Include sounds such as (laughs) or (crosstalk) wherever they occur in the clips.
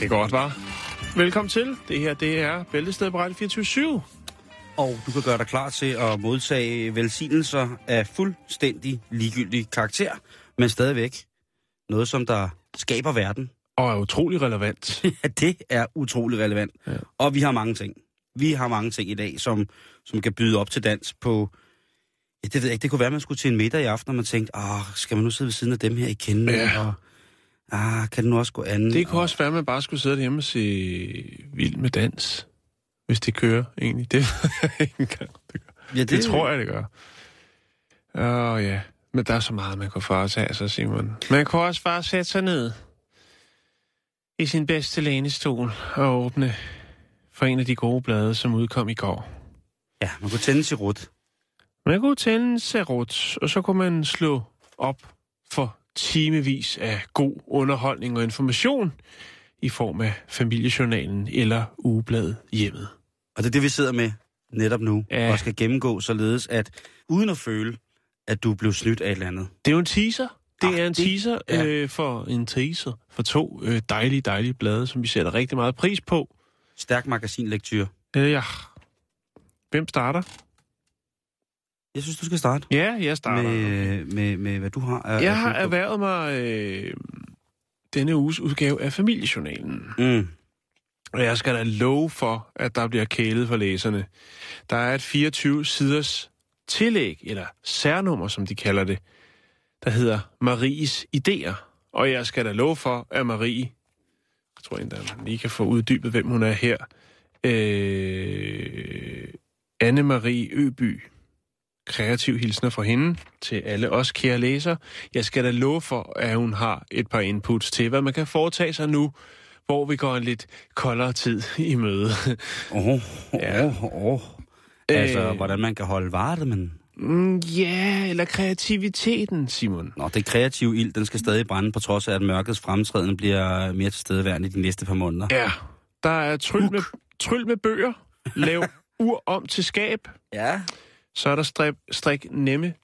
Det er godt, var. Velkommen til. Det her, det er Bæltestedet på Radio 24 Og du kan gøre dig klar til at modtage velsignelser af fuldstændig ligegyldig karakter, men stadigvæk noget, som der skaber verden. Og er utrolig relevant. (laughs) Ja, det er utrolig relevant. Ja. Og vi har mange ting. Vi har mange ting i dag, som, som kan byde op til dans på... Ja, det ved jeg ikke. Det kunne være, at man skulle til en middag i aften, og man tænkte, åh, skal man nu sidde ved siden af dem her i kende? Ja. Og, ah, kan det nu også gå an? Det kunne også være, at man bare skulle sidde derhjemme og se Vild med dans. Hvis det kører, egentlig. Det (laughs) ikke engang. Det, gør. ja, det, det tror jeg, det gør. Åh oh, ja, men der er så meget, man kunne foretage sig, Simon. Man kunne også bare sætte sig ned i sin bedste lænestol og åbne for en af de gode blade, som udkom i går. Ja, man kunne tænde sig rut. Man kunne tænde en serot, og så kunne man slå op for timevis af god underholdning og information i form af familiejournalen eller ugebladet hjemmet. Og det er det, vi sidder med netop nu, Ja. og skal gennemgå således, at uden at føle, at du blev snydt af et eller andet. Det er jo en teaser. Det Ah, er en det- teaser ja. øh, for en teaser for to øh, dejlige, dejlige blade, som vi sætter rigtig meget pris på. Stærk magasinlektyr. Øh, ja. Hvem starter? Jeg synes, du skal starte Ja, jeg starter. med, med, med, hvad du har. Jeg har erhvervet mig øh, denne uges udgave af familiejournalen. Mm. Og jeg skal da love for, at der bliver kælet for læserne. Der er et 24-siders tillæg, eller særnummer, som de kalder det, der hedder Maries Idéer. Og jeg skal da love for, at Marie, jeg tror endda, man lige kan få uddybet, hvem hun er her, øh, Anne-Marie Øby, kreativ hilsner fra hende til alle os kære læsere. Jeg skal da love for, at hun har et par inputs til, hvad man kan foretage sig nu, hvor vi går en lidt koldere tid i møde. (laughs) Åh, oh, Ja. oh, oh. Altså, Øh. hvordan man kan holde varet, men... Mm, Ja, eller kreativiteten, Simon. Nå, det kreative ild, den skal stadig brænde, på trods af, at mørkets fremtræden bliver mere tilstedeværende i de næste par måneder. Ja, der er tryl med, tryl med bøger, lav (laughs) ur om til skab, ja. Så er der strik, strik nemme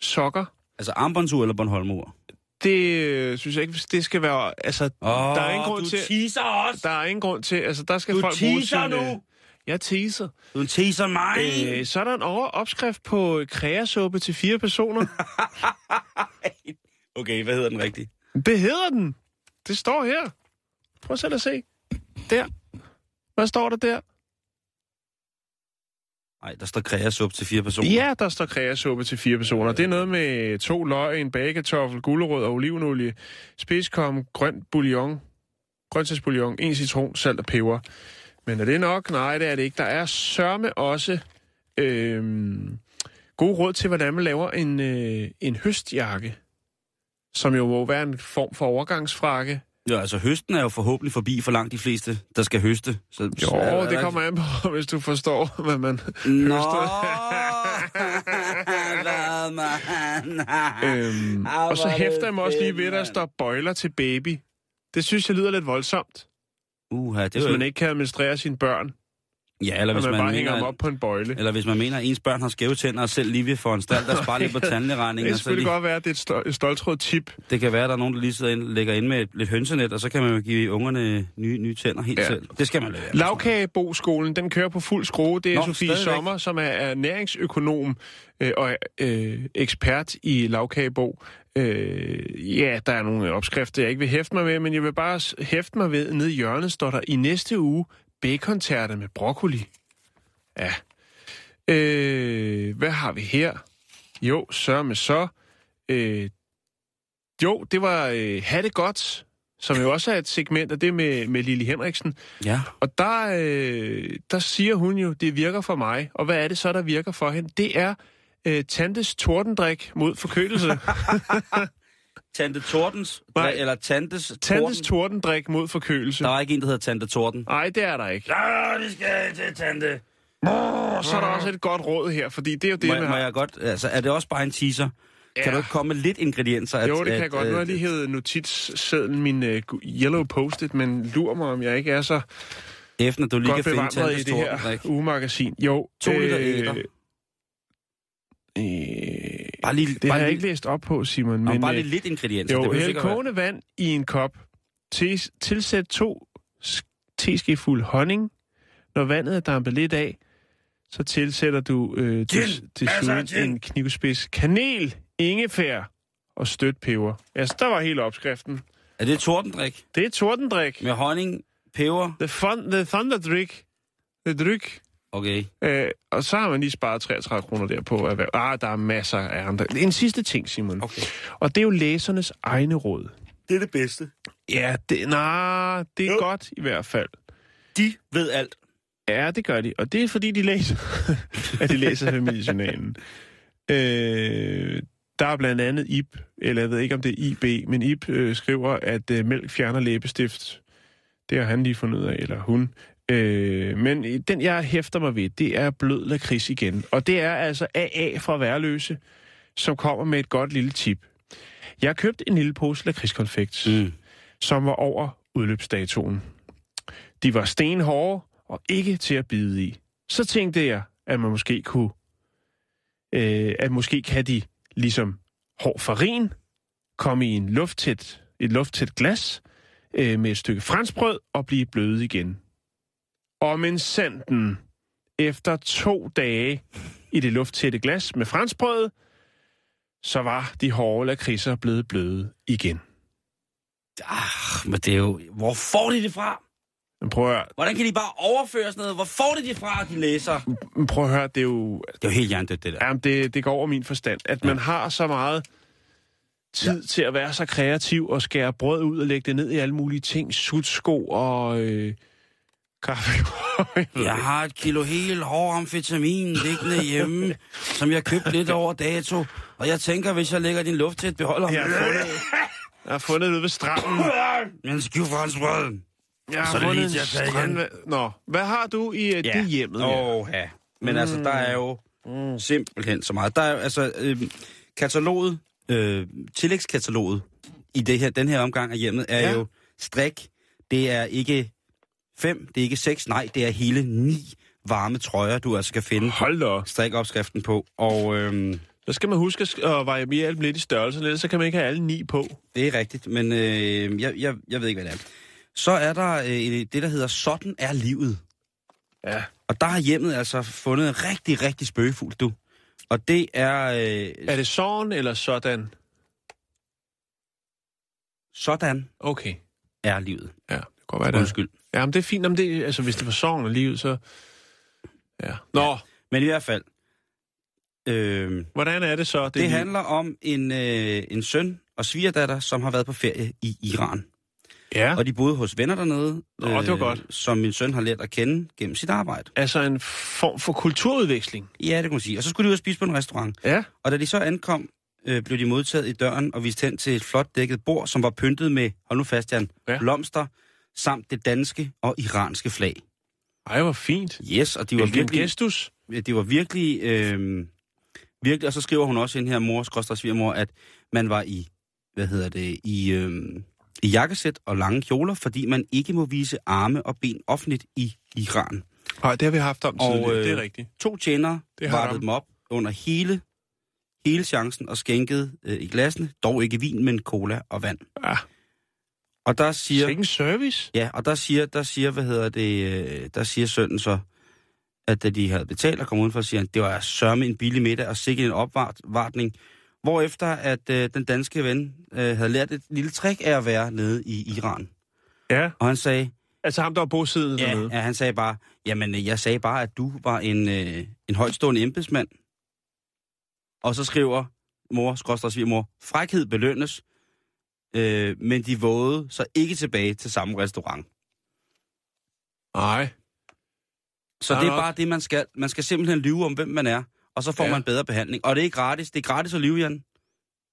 sokker. Altså armbåndsur eller Bornholmur? Det øh, synes jeg ikke, det skal være... Altså, Åh, der er ingen grund du til... teaser også! Der er ingen grund til... Altså, der skal Du folk bruge teaser sin, nu! øh, Jeg teaser. Du teaser mig! Øh, så er der en over opskrift på kreasuppe til fire personer. (laughs) Okay, hvad hedder den rigtigt? Det hedder den. Det står her. Prøv selv at se. Der. Hvad står der der? Nej, der står kreasuppe til fire personer. Ja, der står kreasuppe til fire personer. Det er noget med to løg, en bagekartoffel, gulerod og olivenolie, spidskom, grønt bouillon, grøntsagsbouillon, en citron, salt og peber. Men er det nok? Nej, det er det ikke. Der er sørme også øhm, gode råd til, hvordan man laver en, øh, en høstjakke, som jo må være en form for overgangsfrakke. Ja, altså høsten er jo forhåbentlig forbi for langt de fleste, der skal høste. Så, Jo, så er det kommer an på, (laughs) hvis du forstår, hvad man Nå, (laughs) hvad man... Øhm, og så er hæfter jeg mig også lige ved, at der står bøjler til baby. Det synes jeg lyder lidt voldsomt, Uha, det hvis er man ikke kan administrere sine børn, Ja, eller hvis man, man, bare hænger mener, op på en bøjle. eller hvis man mener, at ens børn har skæve tænder og selv lige vil foranstalte at (laughs) spare lidt på Det tandlægeregningen. så selvfølgelig lige, godt være, at det er et, stol- et stoltråd tip. det kan være, at der er nogen, der lige sidder ind, lægger ind med et, lidt hønsenet, og så kan man jo give ungerne nye, nye tænder helt Ja. selv. Det skal man lade være. Lavkageboskolen, den kører på fuld skrue. Det er Nå, Sofie. Sommer, som er, er næringsøkonom øh, og øh, ekspert i lavkagebo. Øh, ja, der er nogle opskrifter, jeg ikke vil hæfte mig ved, men jeg vil bare hæfte mig ved, nede i hjørnet står der, i næste uge, bacontærte med broccoli. Ja. Øh, hvad har vi her? Jo, så med så. Øh, jo, det var øh, Ha' det godt som jo også er et segment af det med, med Lili Henriksen. Ja. Og der, øh, der siger hun jo, det virker for mig. Og hvad er det så, der virker for hende? Det er øh, Tantes tordendrik mod forkølelse. (laughs) Tante Tordens, Nej. eller Tantes Tantes Torden. tordendrik mod forkølelse. Der er ikke en, der hedder Tante Torden. Nej, det er der ikke. Ja, det skal til Tante. Og så er der også et godt råd her, fordi det er jo det, Må, man må har... jeg godt, altså er det også bare en teaser? Ja. Kan du ikke komme med lidt ingredienser? At, Jo, det kan at, jeg godt. Nu har jeg lige hævet notitssedlen, min uh, yellow post-it, men lurer mig, om jeg ikke er så Efter du lige godt kan finde Tantes det her Tordendrik. ugemagasin. Jo, To liter æder. Øh, Bare lige, det bare har jeg ikke læst op på, Simon. men, Men, bare øh, lige lidt ingredienser. jo, hæld kogende vand i en kop. Til, tilsæt to sk- teskefuld honning. Når vandet er dampet lidt af, så tilsætter du øh, til, Gin. siden gin. en knivspids kanel, ingefær og stødt peber. Altså, der var hele opskriften. Er det Tordendrik? Det er tordendrik. Med honning, peber? The, fun, the Thunder Drink. The Dryk. Okay. Øh, og så har man lige sparet 33 kroner der på erhverv. Ah, der er masser af andre. En sidste ting, Simon. Okay. Og det er jo læsernes egne råd. Det er det bedste. Ja, det, nej, det er Jo. godt i hvert fald. De ved alt. Ja, det gør de. Og det er fordi, de læser, (laughs) at de læser familiejournalen. Øh, der er blandt andet Ib, eller jeg ved ikke, om det er IB, men Ib øh, skriver, at øh, mælk fjerner læbestift. Det har han lige fundet ud af, eller hun. Øh, men den, jeg hæfter mig ved, det er blød lakrids igen. Og det er altså AA fra Værløse, som kommer med et godt lille tip. Jeg har købt en lille pose lakridskonfekt, Mm. som var over udløbsdatoen. De var stenhårde og ikke til at bide i. Så tænkte jeg, at man måske kunne, øh, at måske kan de ligesom hård farin komme i en lufttæt, et lufttæt glas øh, med et stykke franskbrød og blive bløde igen. Og men sanden, efter to dage i det lufttætte glas med franskbrød, så var de hårde lakridser blevet bløde igen. Ah, men det er jo... Hvor får de det fra? Men prøv at høre, Hvordan kan de bare overføre sådan noget? Hvor får de det fra, de læser? men prøv at høre det er jo... Det er jo helt hjernedødt, det der. Jamen, det, det går over min forstand. At man har så meget tid ja. til at være så kreativ og skære brød ud og lægge det ned i alle mulige ting. Sutsko og øh, kaffe. (laughs) Jeg har et kilo helt hård amfetamin liggende hjemme, som jeg købte lidt over dato. Og jeg tænker, hvis jeg lægger din luft til et beholder... Jeg har fundet, jeg har fundet det ved stranden. En skiv franskbrød. Jeg har Så det fundet lige tage strand... Nå, hvad har du i uh, ja. det hjemmet? Åh, ja. Men mm. altså, der er jo mm. simpelthen så meget. Der er altså, øh, kataloget, øh, tillægskataloget i det her, den her omgang af hjemmet er ja. jo strik. Det er ikke fem, det er ikke seks, nej, det er hele ni varme trøjer, du altså kan finde Hold da. op. strikopskriften på. Og øhm, Så skal man huske at variere dem lidt i størrelse, ellers så kan man ikke have alle ni på. det er rigtigt, men øh, jeg, jeg, jeg ved ikke, hvad det er. Så er der øh, det, der hedder Sådan er livet. Ja. Og der har hjemmet altså fundet en rigtig, rigtig spøgefuld, du. Og det er... Øh, Er det sådan eller sådan? Sådan Okay. er livet. Ja, det kan godt være, det. Undskyld. Ja, men det er fint. Om det, altså, hvis det var sådan af livet, så... Ja. Nå, ja. Men i hvert fald, øh, hvordan er det så? det, det handler om en, øh, en søn og svigerdatter, som har været på ferie i Iran. Ja, Og de boede hos venner dernede, øh, Nå, det var godt. som min søn har lært at kende gennem sit arbejde. altså en form for kulturudveksling. Ja, det kan man sige. Og så skulle de ud og spise på en restaurant. Ja. Og da de så ankom, øh, blev de modtaget i døren og vist hen til et flot dækket bord, som var pyntet med, hold nu fast, Jan, Ja. ja. blomster, samt det danske og iranske flag. Ej, hvor fint. Yes, og de var Hvilken virkelig... gestus. det var virkelig, øh, virkelig, og så skriver hun også ind her, mor, skrøster svigermor, at man var i, hvad hedder det, i, øh, i jakkesæt og lange kjoler, fordi man ikke må vise arme og ben offentligt i Iran. Nej, det har vi haft om Og, tidligere. øh, det er rigtigt. To tjenere Det har vartede de. dem op under hele, hele chancen og skænkede øh, i glassene, dog ikke vin, men cola og vand. Ja. Og der siger, Sikke en service. ja, og der siger, der siger, hvad hedder det, øh, der siger sønnen så, at da de havde betalt og kom udenfor, siger han, det var sørme en billig middag og sikkert en opvartning. Hvorefter at øh, den danske ven øh, havde lært et lille trick af at være nede i Iran. Ja. Og han sagde, Altså ham, der var bosiddende ja, dernede. ja, han sagde bare, jamen øh, jeg sagde bare, at du var en, øh, en højtstående embedsmand. Og så skriver mor, skråstrej mor, frækhed belønnes. Øh, men de vågede så ikke tilbage til samme restaurant. Nej. Så det er bare det, man skal. Man skal simpelthen lyve om, hvem man er, og så får Ja. man bedre behandling. Og det er gratis. Det er gratis at lyve, Jan.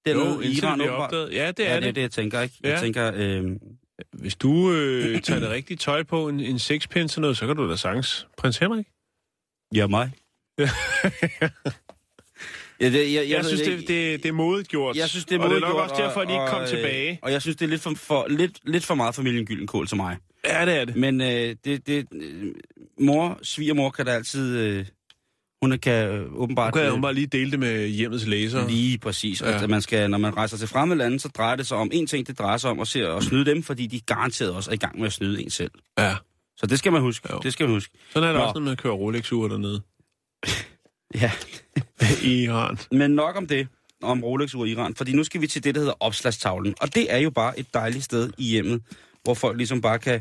Det er Jo, noget Iran opdaget. Ja, det er Ja, det. det er det, jeg tænker, ikke? Ja. Jeg tænker, øh, Hvis du øh, tager det rigtige tøj på, en, en sexpence og noget, så kan du da sagtens. Prins Henrik? ja, mig. (laughs) Ja. Det, jeg, jeg, Jeg synes, ikke. det, det, det er modigt gjort. Jeg synes, det er Og det er nok også derfor, at de ikke kom og, tilbage. Øh, og jeg synes, det er lidt for, for, lidt, lidt for meget familien Gyldenkål til mig. Ja, det er det. Men øh, det, det, mor, svigermor kan da altid... Øh, hun kan øh, åbenbart... kan øh, jeg bare lige dele det med hjemmets læser. Lige præcis. Ja. Ja. At man skal, når man rejser til fremmede lande, så drejer det sig om en ting, det drejer sig om at, se, at snyde dem, fordi de garanteret også er i gang med at snyde en selv. Ja. Så det skal man huske. Jo. Det skal man huske. Sådan er det Nå. også, når man kører Rolex-ure dernede. Ja. I (laughs) Iran. Men nok om det, om Rolex ur i Iran, fordi nu skal vi til det, der hedder opslagstavlen. Og det er jo bare et dejligt sted i hjemmet, hvor folk ligesom bare kan,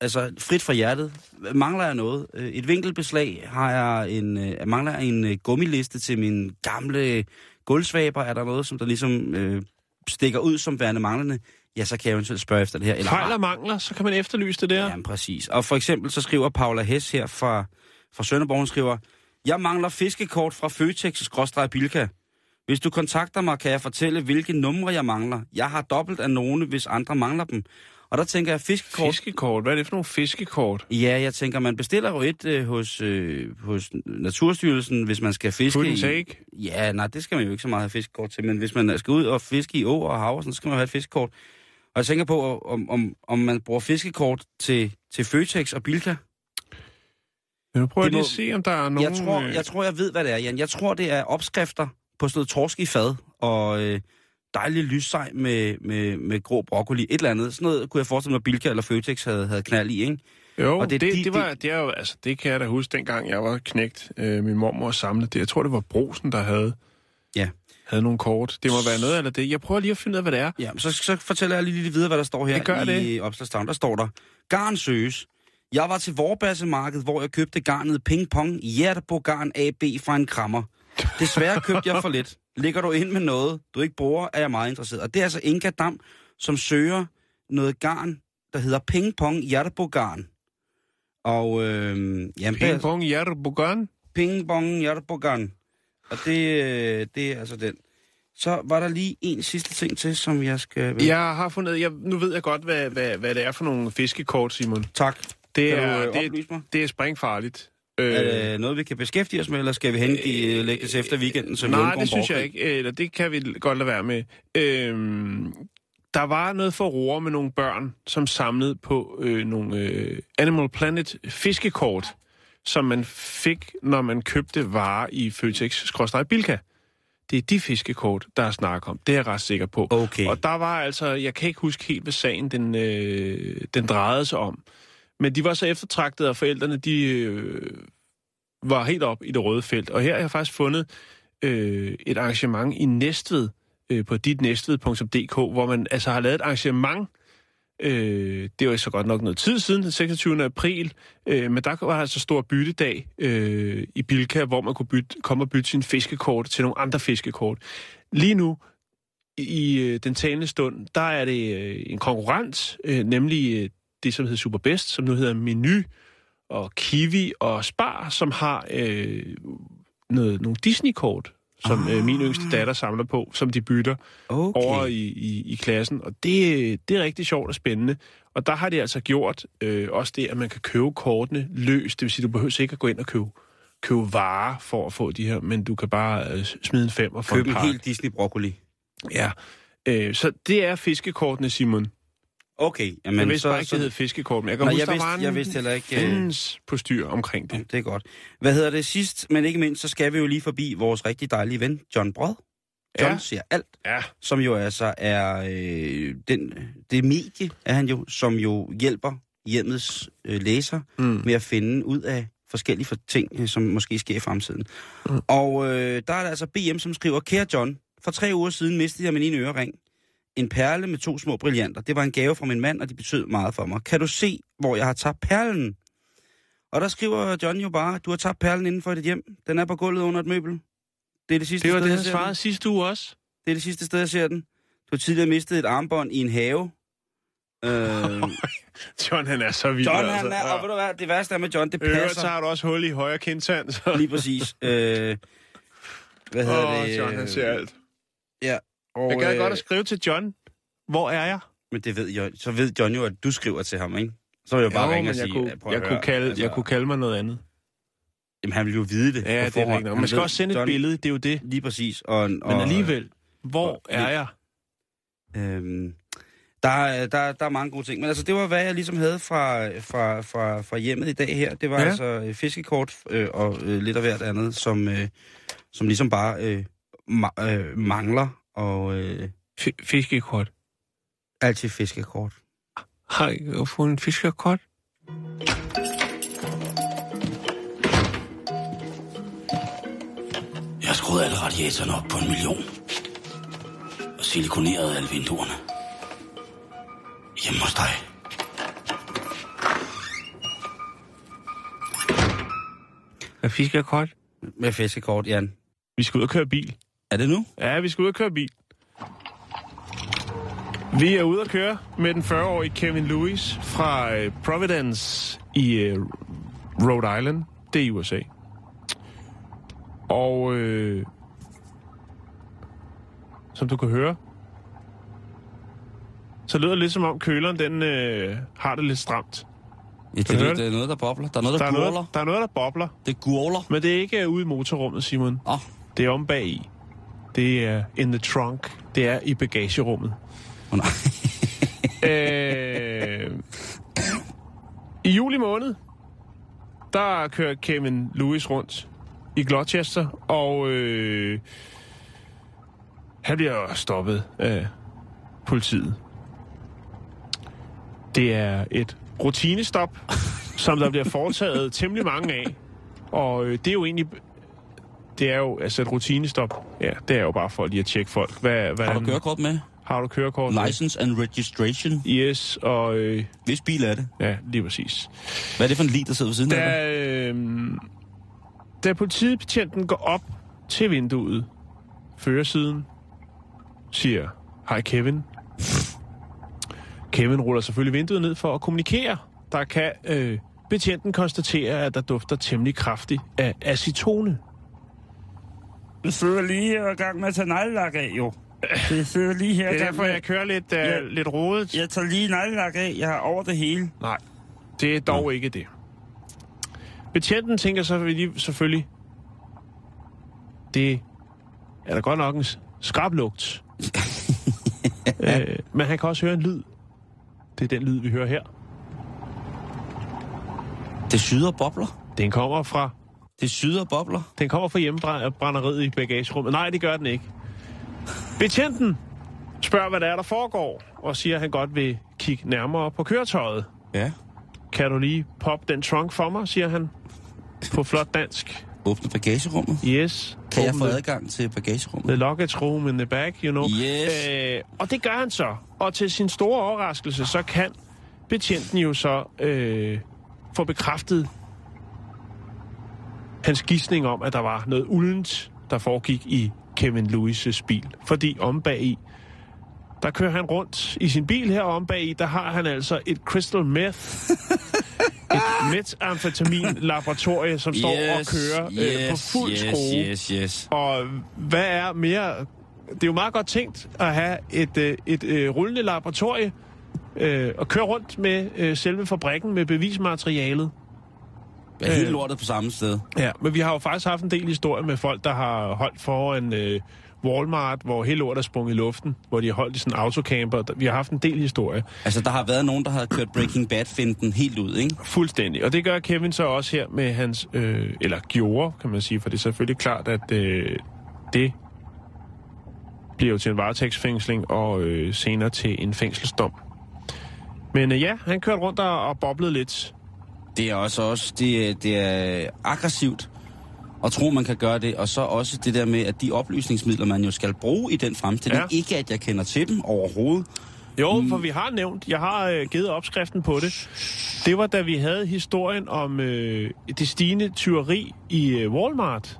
altså frit fra hjertet, mangler jeg noget. Øh, Et vinkelbeslag har jeg en, øh, mangler jeg en øh, gummiliste til min gamle gulvsvaber, er der noget, som der ligesom øh, stikker ud som værende manglende, ja, så kan jeg eventuelt spørge efter det her. Eller Fejl og mangler, så kan man efterlyse det der. Ja, præcis. Og for eksempel så skriver Paula Hess her fra, fra Sønderborg, hun skriver, Jeg mangler fiskekort fra Føtex-Bilka. Hvis du kontakter mig, kan jeg fortælle, hvilke numre jeg mangler. Jeg har dobbelt af nogle, hvis andre mangler dem. Og der tænker jeg, fiskekort... Fiskekort. Hvad er det for nogle fiskekort? Ja, jeg tænker, man bestiller jo et øh, hos, øh, hos Naturstyrelsen, hvis man skal fiske Put and i... take? Ja, nej, det skal man jo ikke så meget have fiskekort til, men hvis man skal ud og fiske i å og hav, så skal man have et fiskekort. Og jeg tænker på, om, om, om man bruger fiskekort til, til Føtex og Bilka. Nu prøver Det jeg lige må- at se, om der er nogen... Jeg tror, øh, jeg tror, jeg ved, hvad det er, Jan. Jeg tror, det er opskrifter på sådan noget torsk i fad, og øh, dejlig lyssej med, med, med grå broccoli. Et eller andet. Sådan noget kunne jeg forestille mig, at Bilka eller Føtex havde, havde knald i, ikke? Jo, Og det, det- de- det, var, det, er jo, altså, det kan jeg da huske, dengang jeg var knægt. Øh, min mormor samlede det. Jeg tror, det var Brosen, der havde, Ja. havde nogle kort. Det må være noget eller det. Jeg prøver lige at finde ud af, hvad det er. Ja, så, så fortæller jeg lige lidt videre, hvad der står her Det gør i det. Der står der, garn søges. Jeg var til Vorbassemarked, hvor jeg købte garnet Ping Pong Hjertebo Garn AB fra en krammer. Desværre købte jeg for lidt. Ligger du ind med noget, du ikke bruger, er jeg meget interesseret. Og det er altså Inga Dam, som søger noget garn, der hedder Ping Pong Hjertebo Garn. Og øh, jamen, er- Ping pong, hjertebugan. Ping Pong Hjertebo Garn. Og det, øh, det er altså den. Så var der lige en sidste ting til, som jeg skal... Jeg har fundet... Jeg, nu ved jeg godt, hvad, hvad, hvad det er for nogle fiskekort, Simon. Tak. Det Kan du, er, øh, det, det er springfarligt. Øh, Er det noget, vi kan beskæftige os med, eller skal vi hengive lægge det til efter weekenden? Så Nej, det synes jeg ikke. Eller det kan vi godt lade være med. Øhm, der var noget for roer med nogle børn, som samlede på øh, nogle øh, Animal Planet fiskekort, som man fik, når man købte varer i Føtex-Bilka. Det er de fiskekort, der er snak om. Det er jeg ret sikker på. Okay. Og der var altså, jeg kan ikke huske helt, hvad sagen den, øh, den drejede sig om. Men de var så eftertragtede, og forældrene, de øh, var helt op i det røde felt. Og her har jeg faktisk fundet øh, et arrangement i Næstved, øh, på ditnæstved.dk, hvor man altså har lavet et arrangement, øh, det var så godt nok noget tid siden, den 26. april, øh, men der var altså stor byttedag øh, i Bilka, hvor man kunne bytte, komme og bytte sin fiskekort til nogle andre fiskekort. Lige nu, i øh, den talende stund, der er det øh, en konkurrent, øh, nemlig øh, det, som hedder Superbest, som nu hedder Menu, og Kiwi og Spar, som har øh, noget, nogle Disney-kort, som øh, min yngste datter samler på, som de bytter okay. over i, i, i klassen. Og det, det er rigtig sjovt og spændende. Og der har de altså gjort øh, også det, at man kan købe kortene løst. Det vil sige, du behøver ikke at gå ind og købe, købe varer for at få de her, men du kan bare øh, smide en fem og få Køb en en pakke. helt Disney-broccoli. Ja. Øh, så det er fiskekortene, Simon. Okay, Men jamen jeg vidste så... bare ikke, så det hed fiskekort, men jeg kan Nej, huske, jeg der vidste- var en jeg vidste heller ikke, øh, fandens på styr omkring det. Ja, det er godt. Hvad hedder det sidst, men ikke mindst, så skal vi jo lige forbi vores rigtig dejlige ven, John Brød. John Ja. siger alt, Ja, som jo altså er øh, den, det medie, er han jo, som jo hjælper hjemmets øh, læser mm. med at finde ud af forskellige for ting, som måske sker i fremtiden. Mm. Og øh, der er der altså BM, som skriver, Kære John, for tre uger siden mistede jeg min ene ørering. En perle med to små brillanter. Det var en gave fra min mand, og de betød meget for mig. Kan du se, hvor jeg har tabt perlen? Og der skriver John jo bare, du har tabt perlen inden for dit hjem. Den er på gulvet under et møbel. Det er det sidste det var sted, det, jeg ser svarede den. sidste uge også. Det er det sidste sted, jeg ser den. Du har tidligere mistet et armbånd i en have. (laughs) Øh, John, han er så vild, John, altså. han er, og ved du hvad, det værste er med John, det Øvrigt, så passer har du også hul i højre kindtand. Så. lige præcis. Øh, hvad hedder Åh, det? John, han ser alt. Ja. Og, Jeg gad øh, godt at skrive til John. Hvor er jeg? Men det ved jeg, så ved John jo, at du skriver til ham, ikke? Så vil jeg bare Jo, ringe og men jeg sige, kunne, "Ja, prøv at jeg, høre, kunne kalde, altså, jeg kunne kalde mig noget andet. Jamen, han vil jo vide det. Ja, på det er rigtigt. Man skal ved, også sende et John, billede, det er jo det. Lige præcis. Og, og, Men alligevel, hvor og- er jeg? Øhm, der, er- der, der er mange gode ting. Men altså, det var, hvad jeg ligesom havde fra, fra, fra, fra hjemmet i dag her. Det var Ja. ja. altså øh, fiskekort øh, og øh, lidt af hvert andet, som, øh, som ligesom bare øh, ma- øh, mangler. Og øh, F- fiskekort. altid fiskekort. Har jeg fået en fiskekort? Jeg har skruet alle radiatorerne op på en million. Og silikoneret alle vinduerne. Hjemme hos dig. Er fiskekort? Med fiskekort, Jan. Vi skal ud og køre bil. Er det nu? Ja, vi skal ud og køre bil. Vi er ude at køre med den 40-årige Kevin Lewis fra øh, Providence i øh, Rhode Island. Det er i USA. Og øh, som du kan høre, så lyder det lidt som om køleren den øh, har det lidt stramt. Ja, det, det, det er noget, der bobler. Der er noget, Der der, er, gurler. noget, der er noget, der bobler, Det gurler. men det er ikke ude i motorrummet, Simon. Åh, Det er om bag i. Det er in the trunk. Det er i bagagerummet. oh, nej. (laughs) øh, I juli måned, der kører Kevin Lewis rundt i Gloucester, og øh, han bliver stoppet af politiet. Det er et rutinestop, som der bliver foretaget temmelig mange af. Og øh, det er jo egentlig... Det er jo altså et rutinestop. Ja, det er jo bare for lige at tjekke folk. Hvad, hvad Har du kørekort med? Har du kørekort? med? License and registration. Yes, og øh, Hvis bil er det? ja, lige præcis. Hvad er det for en lig, der sidder ved siden af dig? Da, øh, da politibetjenten går op til vinduet, førersiden, siger, hej Kevin. Kevin ruller selvfølgelig vinduet ned for at kommunikere. Der kan øh, betjenten konstatere, at der dufter temmelig kraftigt af acetone. Jeg sidder lige og gang med at tage neglelak af, jo. Jeg sidder lige her Det er derfor, jeg kører lidt, øh, Ja. lidt rodet. Jeg tager lige neglelak af. Jeg har over det hele. Nej, det er dog ikke det. Betjenten tænker så lige- selvfølgelig, det er da godt nok en skrab lugt. (laughs) øh, men han kan også høre en lyd. Det er den lyd, vi hører her. Det syder bobler. Den kommer fra, Det syder bobler. den kommer fra hjemmebrænderiet i bagagerummet. Nej, det gør den ikke. Betjenten spørger, hvad der er, der foregår, og siger, at han godt vil kigge nærmere på køretøjet. Ja. Kan du lige poppe den trunk for mig, siger han på flot dansk. Åbne bagagerummet. Yes. Kan jeg få adgang til bagagerummet? The luggage room in the back, you know. Yes. Øh, og det gør han så. Og til sin store overraskelse, så kan betjenten jo så øh, få bekræftet hans gissning om, at der var noget uldent, der foregik i Kevin Lewis' bil. Fordi om bag i, der kører han rundt i sin bil her, og om bag i, der har han altså et crystal meth, (laughs) et metamfetamin-laboratorie, som står og kører øh, på fuld yes, skrue. Yes, yes, Og hvad er mere... Det er jo meget godt tænkt at have et, øh, et øh, rullende laboratorie øh, og køre rundt med øh, selve fabrikken med bevismaterialet. Er helt Øh. lortet på samme sted. Ja, men vi har jo faktisk haft en del historier med folk, der har holdt foran øh, Walmart, hvor hele lortet er sprunget i luften, hvor de har holdt i sådan en autocamper. Vi har haft en del historier. Altså, der har været nogen, der har kørt Breaking Bad-finden helt ud, ikke? Fuldstændig. Og det gør Kevin så også her med hans... Øh, eller gjorde, kan man sige, for det er selvfølgelig klart, at øh, det bliver jo til en varetægtsfængsling og øh, senere til en fængselsdom. Men øh, ja, han kørte rundt og, og boblede lidt. Det er også, også det, er- det er aggressivt at tro, man kan gøre det. Og så også det der med, at de oplysningsmidler, man jo skal bruge i den fremstilling, Ja. ja. ikke at jeg kender til dem overhovedet. Jo, mm. for vi har nævnt, jeg har øh, givet opskriften på det. Det var da vi havde historien om øh, det stigende tyveri i øh, Walmart.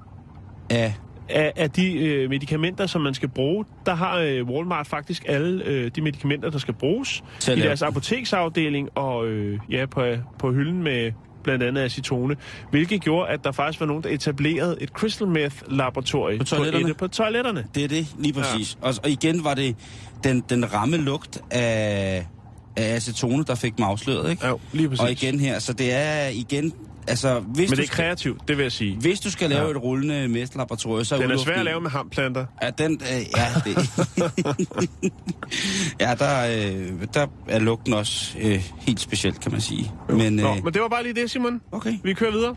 Af af, af de øh, medicamenter, som man skal bruge, der har øh, Walmart faktisk alle øh, de medicamenter, der skal bruges at i deres apoteksafdeling og øh, ja, på, på hylden med blandt andet acetone, hvilket gjorde, at der faktisk var nogen, der etablerede et crystal meth laboratorie På toiletterne? et, på toiletterne. Det er det, lige præcis. Ja. Og, og igen var det den, den ramme lugt af, af acetone, der fik mig afsløret, ikke? Ja, lige præcis. Og igen her, så det er igen... Altså, hvis Men det er skal, kreativt, det vil jeg sige. hvis du skal lave Ja. et rullende mestlaboratorie, så Den er svær at lave med hamplanter. Ja, den, øh, ja, det, (laughs) ja der, øh, der er lugten også øh, helt specielt, kan man sige. Men, Nå, øh, men det var bare lige det, Simon. okay. Vi kører videre.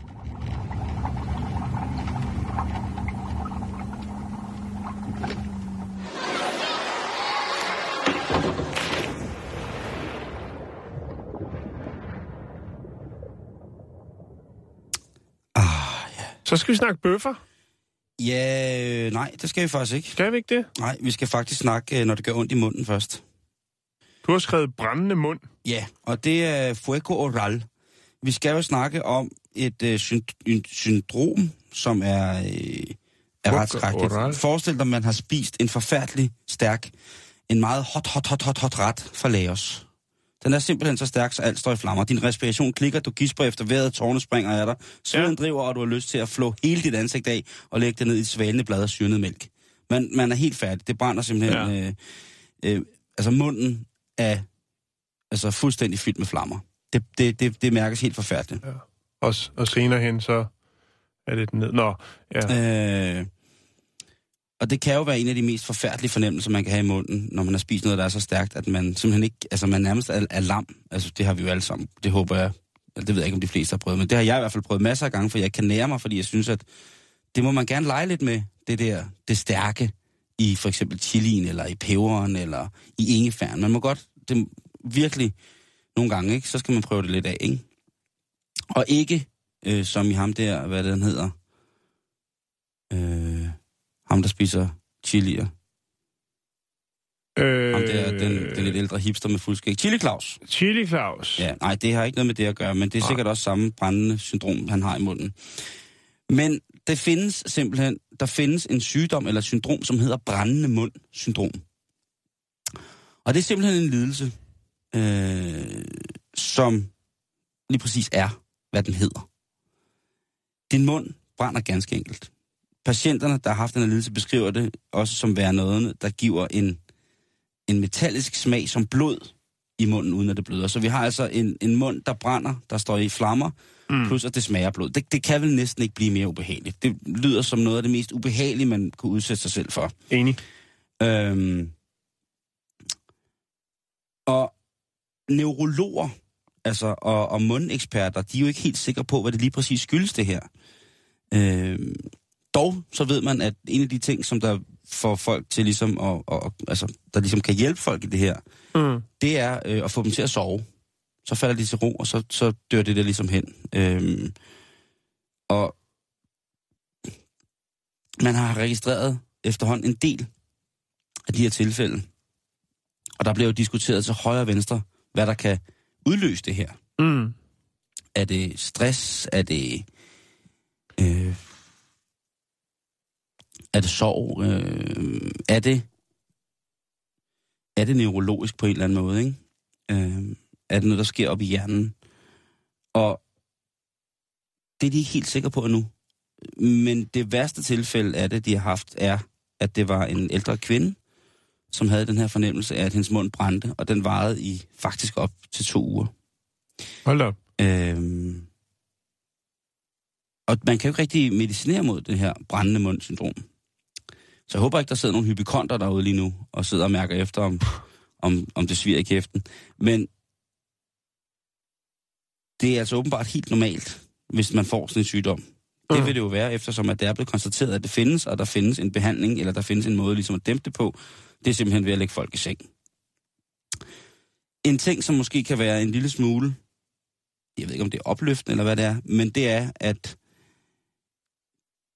Så skal vi snakke bøffer. Ja, øh, nej, det skal vi faktisk ikke. Skal vi ikke det? Nej, vi skal faktisk snakke, øh, når det gør ondt i munden først. Du har skrevet brændende mund. Ja, og det er fuego oral. Vi skal jo snakke om et øh, en syndrom, som er, øh, er ret skrækkeligt. Forestil dig, at man har spist en forfærdelig stærk, en meget hot, hot, hot, hot, hot ret fra Laos. Den er simpelthen så stærk, så alt står i flammer. Din respiration klikker, du gisper efter vejret, tårne springer af dig. Sveden Ja. ja. driver, og du har lyst til at flå hele dit ansigt af og lægge det ned i et svalende blad af syrnet mælk. Man, man er helt færdig. Det brænder simpelthen... Ja. Øh, øh, altså munden er altså fuldstændig fyldt med flammer. Det, det, det, det mærkes helt forfærdeligt. Og, s- og senere hen, så er det den ned. Nå, ja. Øh, og det kan jo være en af de mest forfærdelige fornemmelser, man kan have i munden, når man har spist noget, der er så stærkt, at man simpelthen ikke, altså man nærmest er, er lam. Altså det har vi jo alle sammen. Det håber jeg, det ved jeg ikke, om de fleste har prøvet, men det har jeg i hvert fald prøvet masser af gange, for jeg kan nære mig, fordi jeg synes, at det må man gerne lege lidt med, det der, det stærke i for eksempel chilien, eller i peberen, eller i ingefæren. Man må godt, det virkelig nogle gange, ikke? så skal man prøve det lidt af, ikke? Og ikke øh, som i ham der, hvad den hedder, øh, ham der spiser chilier. Øh, Ham der, den, den lidt ældre hipster med fuldskæg. Chili Claus. Chili Claus. Ja, nej, det har ikke noget med det at gøre, men det er Nej. sikkert også samme brændende syndrom, han har i munden. Men det findes simpelthen, der findes en sygdom eller syndrom, som hedder brændende mund-syndrom. Og det er simpelthen en lidelse, øh, som lige præcis er, hvad den hedder. Din mund brænder ganske enkelt. Patienterne, der har haft den her lidelse, beskriver det også som være noget, der giver en, en metallisk smag som blod i munden, uden at det bløder. Så vi har altså en, en mund, der brænder, der står i flammer, mm. plus at det smager blod. Det, det kan vel næsten ikke blive mere ubehageligt. Det lyder som noget af det mest ubehagelige, man kunne udsætte sig selv for. Enig. Øhm, og neurologer altså, og, og mundeksperter, de er jo ikke helt sikre på, hvad det lige præcis skyldes det her. Øhm, dog så ved man, at en af de ting, som der får folk til ligesom, at, at, at, altså, der ligesom kan hjælpe folk i det her, Mm. det er øh, at få dem til at sove. Så falder de til ro, og så, så dør det der ligesom hen. Øhm, og man har registreret efterhånden en del af de her tilfælde. Og der bliver jo diskuteret til højre og venstre, hvad der kan udløse det her. Mm. Er det stress? Er det... Øh, er det sorg? Øh, er det... Er det neurologisk på en eller anden måde, ikke? Øh, er det noget, der sker op i hjernen? Og det er de ikke helt sikre på endnu. Men det værste tilfælde af det, de har haft, er, at det var en ældre kvinde, som havde den her fornemmelse af, at hendes mund brændte, og den varede i faktisk op til to uger. Hold op. Øhm, og man kan jo ikke rigtig medicinere mod det her brændende mundsyndrom. Så jeg håber ikke, der sidder nogle hypokonter derude lige nu, og sidder og mærker efter, om, om, om det sviger i kæften. Men det er altså åbenbart helt normalt, hvis man får sådan en sygdom. Det Mm. vil det jo være, eftersom at det er blevet konstateret, at det findes, og der findes en behandling, eller der findes en måde ligesom at dæmpe det på. Det er simpelthen ved at lægge folk i seng. En ting, som måske kan være en lille smule jeg ved ikke om det er opløftende eller hvad det er, men det er, at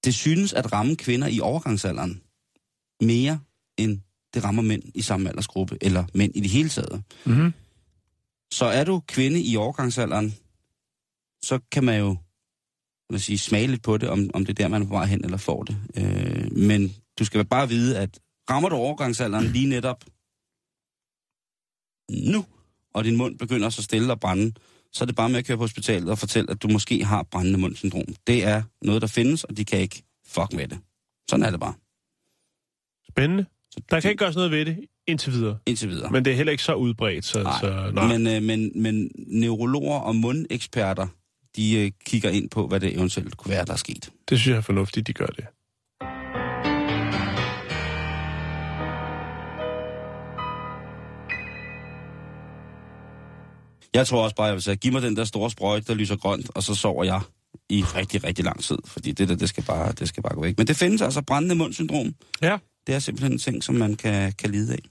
det synes at ramme kvinder i overgangsalderen mere, end det rammer mænd i samme aldersgruppe, eller mænd i det hele taget. Mm-hmm. Så er du kvinde i overgangsalderen, så kan man jo hvad sige, smage lidt på det, om, om det er der, man er på vej hen eller får det. Øh, men du skal bare vide, at rammer du overgangsalderen lige netop nu, og din mund begynder så stille at brænde, så er det bare med at køre på hospitalet og fortælle, at du måske har brændende mundsyndrom. Det er noget, der findes, og de kan ikke fuck med det. Sådan er det bare. Spændende. Der kan ikke gøres noget ved det indtil videre. Indtil videre. Men det er heller ikke så udbredt, så... Nej, så nej. Men, øh, men, men neurologer og mundeksperter, de øh, kigger ind på, hvad det eventuelt kunne være, der er sket. Det synes jeg er fornuftigt, de gør det. Jeg tror også bare, jeg vil sige, giv mig den der store sprøjte, der lyser grønt, og så sover jeg i rigtig, rigtig lang tid. Fordi det der, det skal bare, det skal bare gå væk. Men det findes altså brændende mundsyndrom. Ja. Det er simpelthen en ting, som man kan, kan lide af.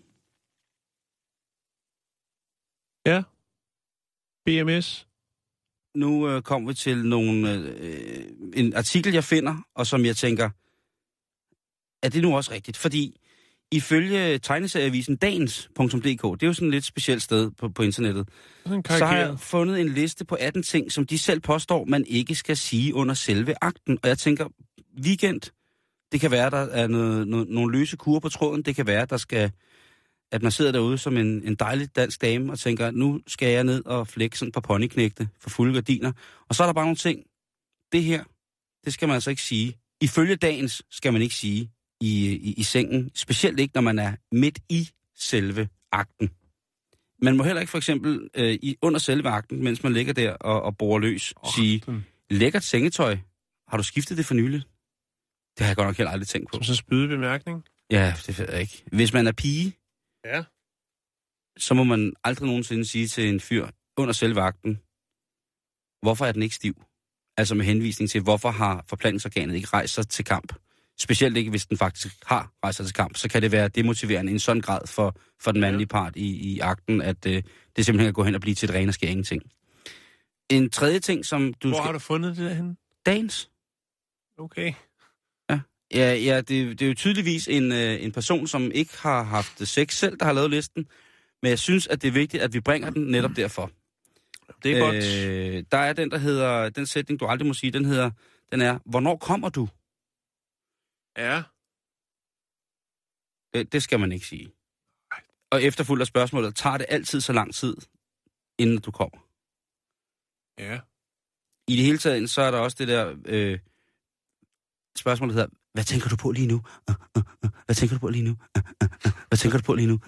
Ja. BMS. Nu øh, kommer vi til nogle, øh, en artikel, jeg finder, og som jeg tænker, er det nu også rigtigt? Fordi ifølge tegneserieavisen dagens.dk, det er jo sådan et lidt specielt sted på, på internettet, så har jeg fundet en liste på 18 ting, som de selv påstår, man ikke skal sige under selve akten. Og jeg tænker, weekend, det kan være, der er noget, noget, nogle løse kurer på tråden. Det kan være, der skal, at man sidder derude som en, en dejlig dansk dame og tænker, nu skal jeg ned og flække sådan et par ponyknægte for fulde gardiner. Og så er der bare nogle ting. Det her, det skal man altså ikke sige. Ifølge dagens skal man ikke sige i, i, i sengen. Specielt ikke, når man er midt i selve akten. Man må heller ikke for eksempel øh, i, under selve akten, mens man ligger der og, og borer løs, oh, sige, lækkert sengetøj. Har du skiftet det for nylig? Det har jeg godt nok heller aldrig tænkt på. Som sådan en spydebemærkning. Ja, det ved jeg ikke. Hvis man er pige, Ja. så må man aldrig nogensinde sige til en fyr under selve akten, hvorfor er den ikke stiv? Altså med henvisning til, hvorfor har forplantningsorganet ikke rejst sig til kamp? Specielt ikke, hvis den faktisk har rejst sig til kamp. Så kan det være demotiverende i en sådan grad for, for den mandlige part i, i akten, at øh, det simpelthen kan gå hen og blive til et ren og skær ingenting. En tredje ting, som du Hvor skal... har du fundet det derhen? Dagens. Okay. Ja, ja det, det er jo tydeligvis en, øh, en person, som ikke har haft sex selv, der har lavet listen. Men jeg synes, at det er vigtigt, at vi bringer den netop derfor. Det er godt. Øh, der er den, der hedder, den sætning, du aldrig må sige, den hedder, den er, hvornår kommer du? Ja. Det, det skal man ikke sige. Og efterfulgt af spørgsmålet, tager det altid så lang tid, inden du kommer? Ja. I det hele taget, så er der også det der øh, spørgsmål, der hedder, hvad tænker du på lige nu? Uh, uh, uh, Hvad tænker du på lige nu? Hvad tænker du på lige nu?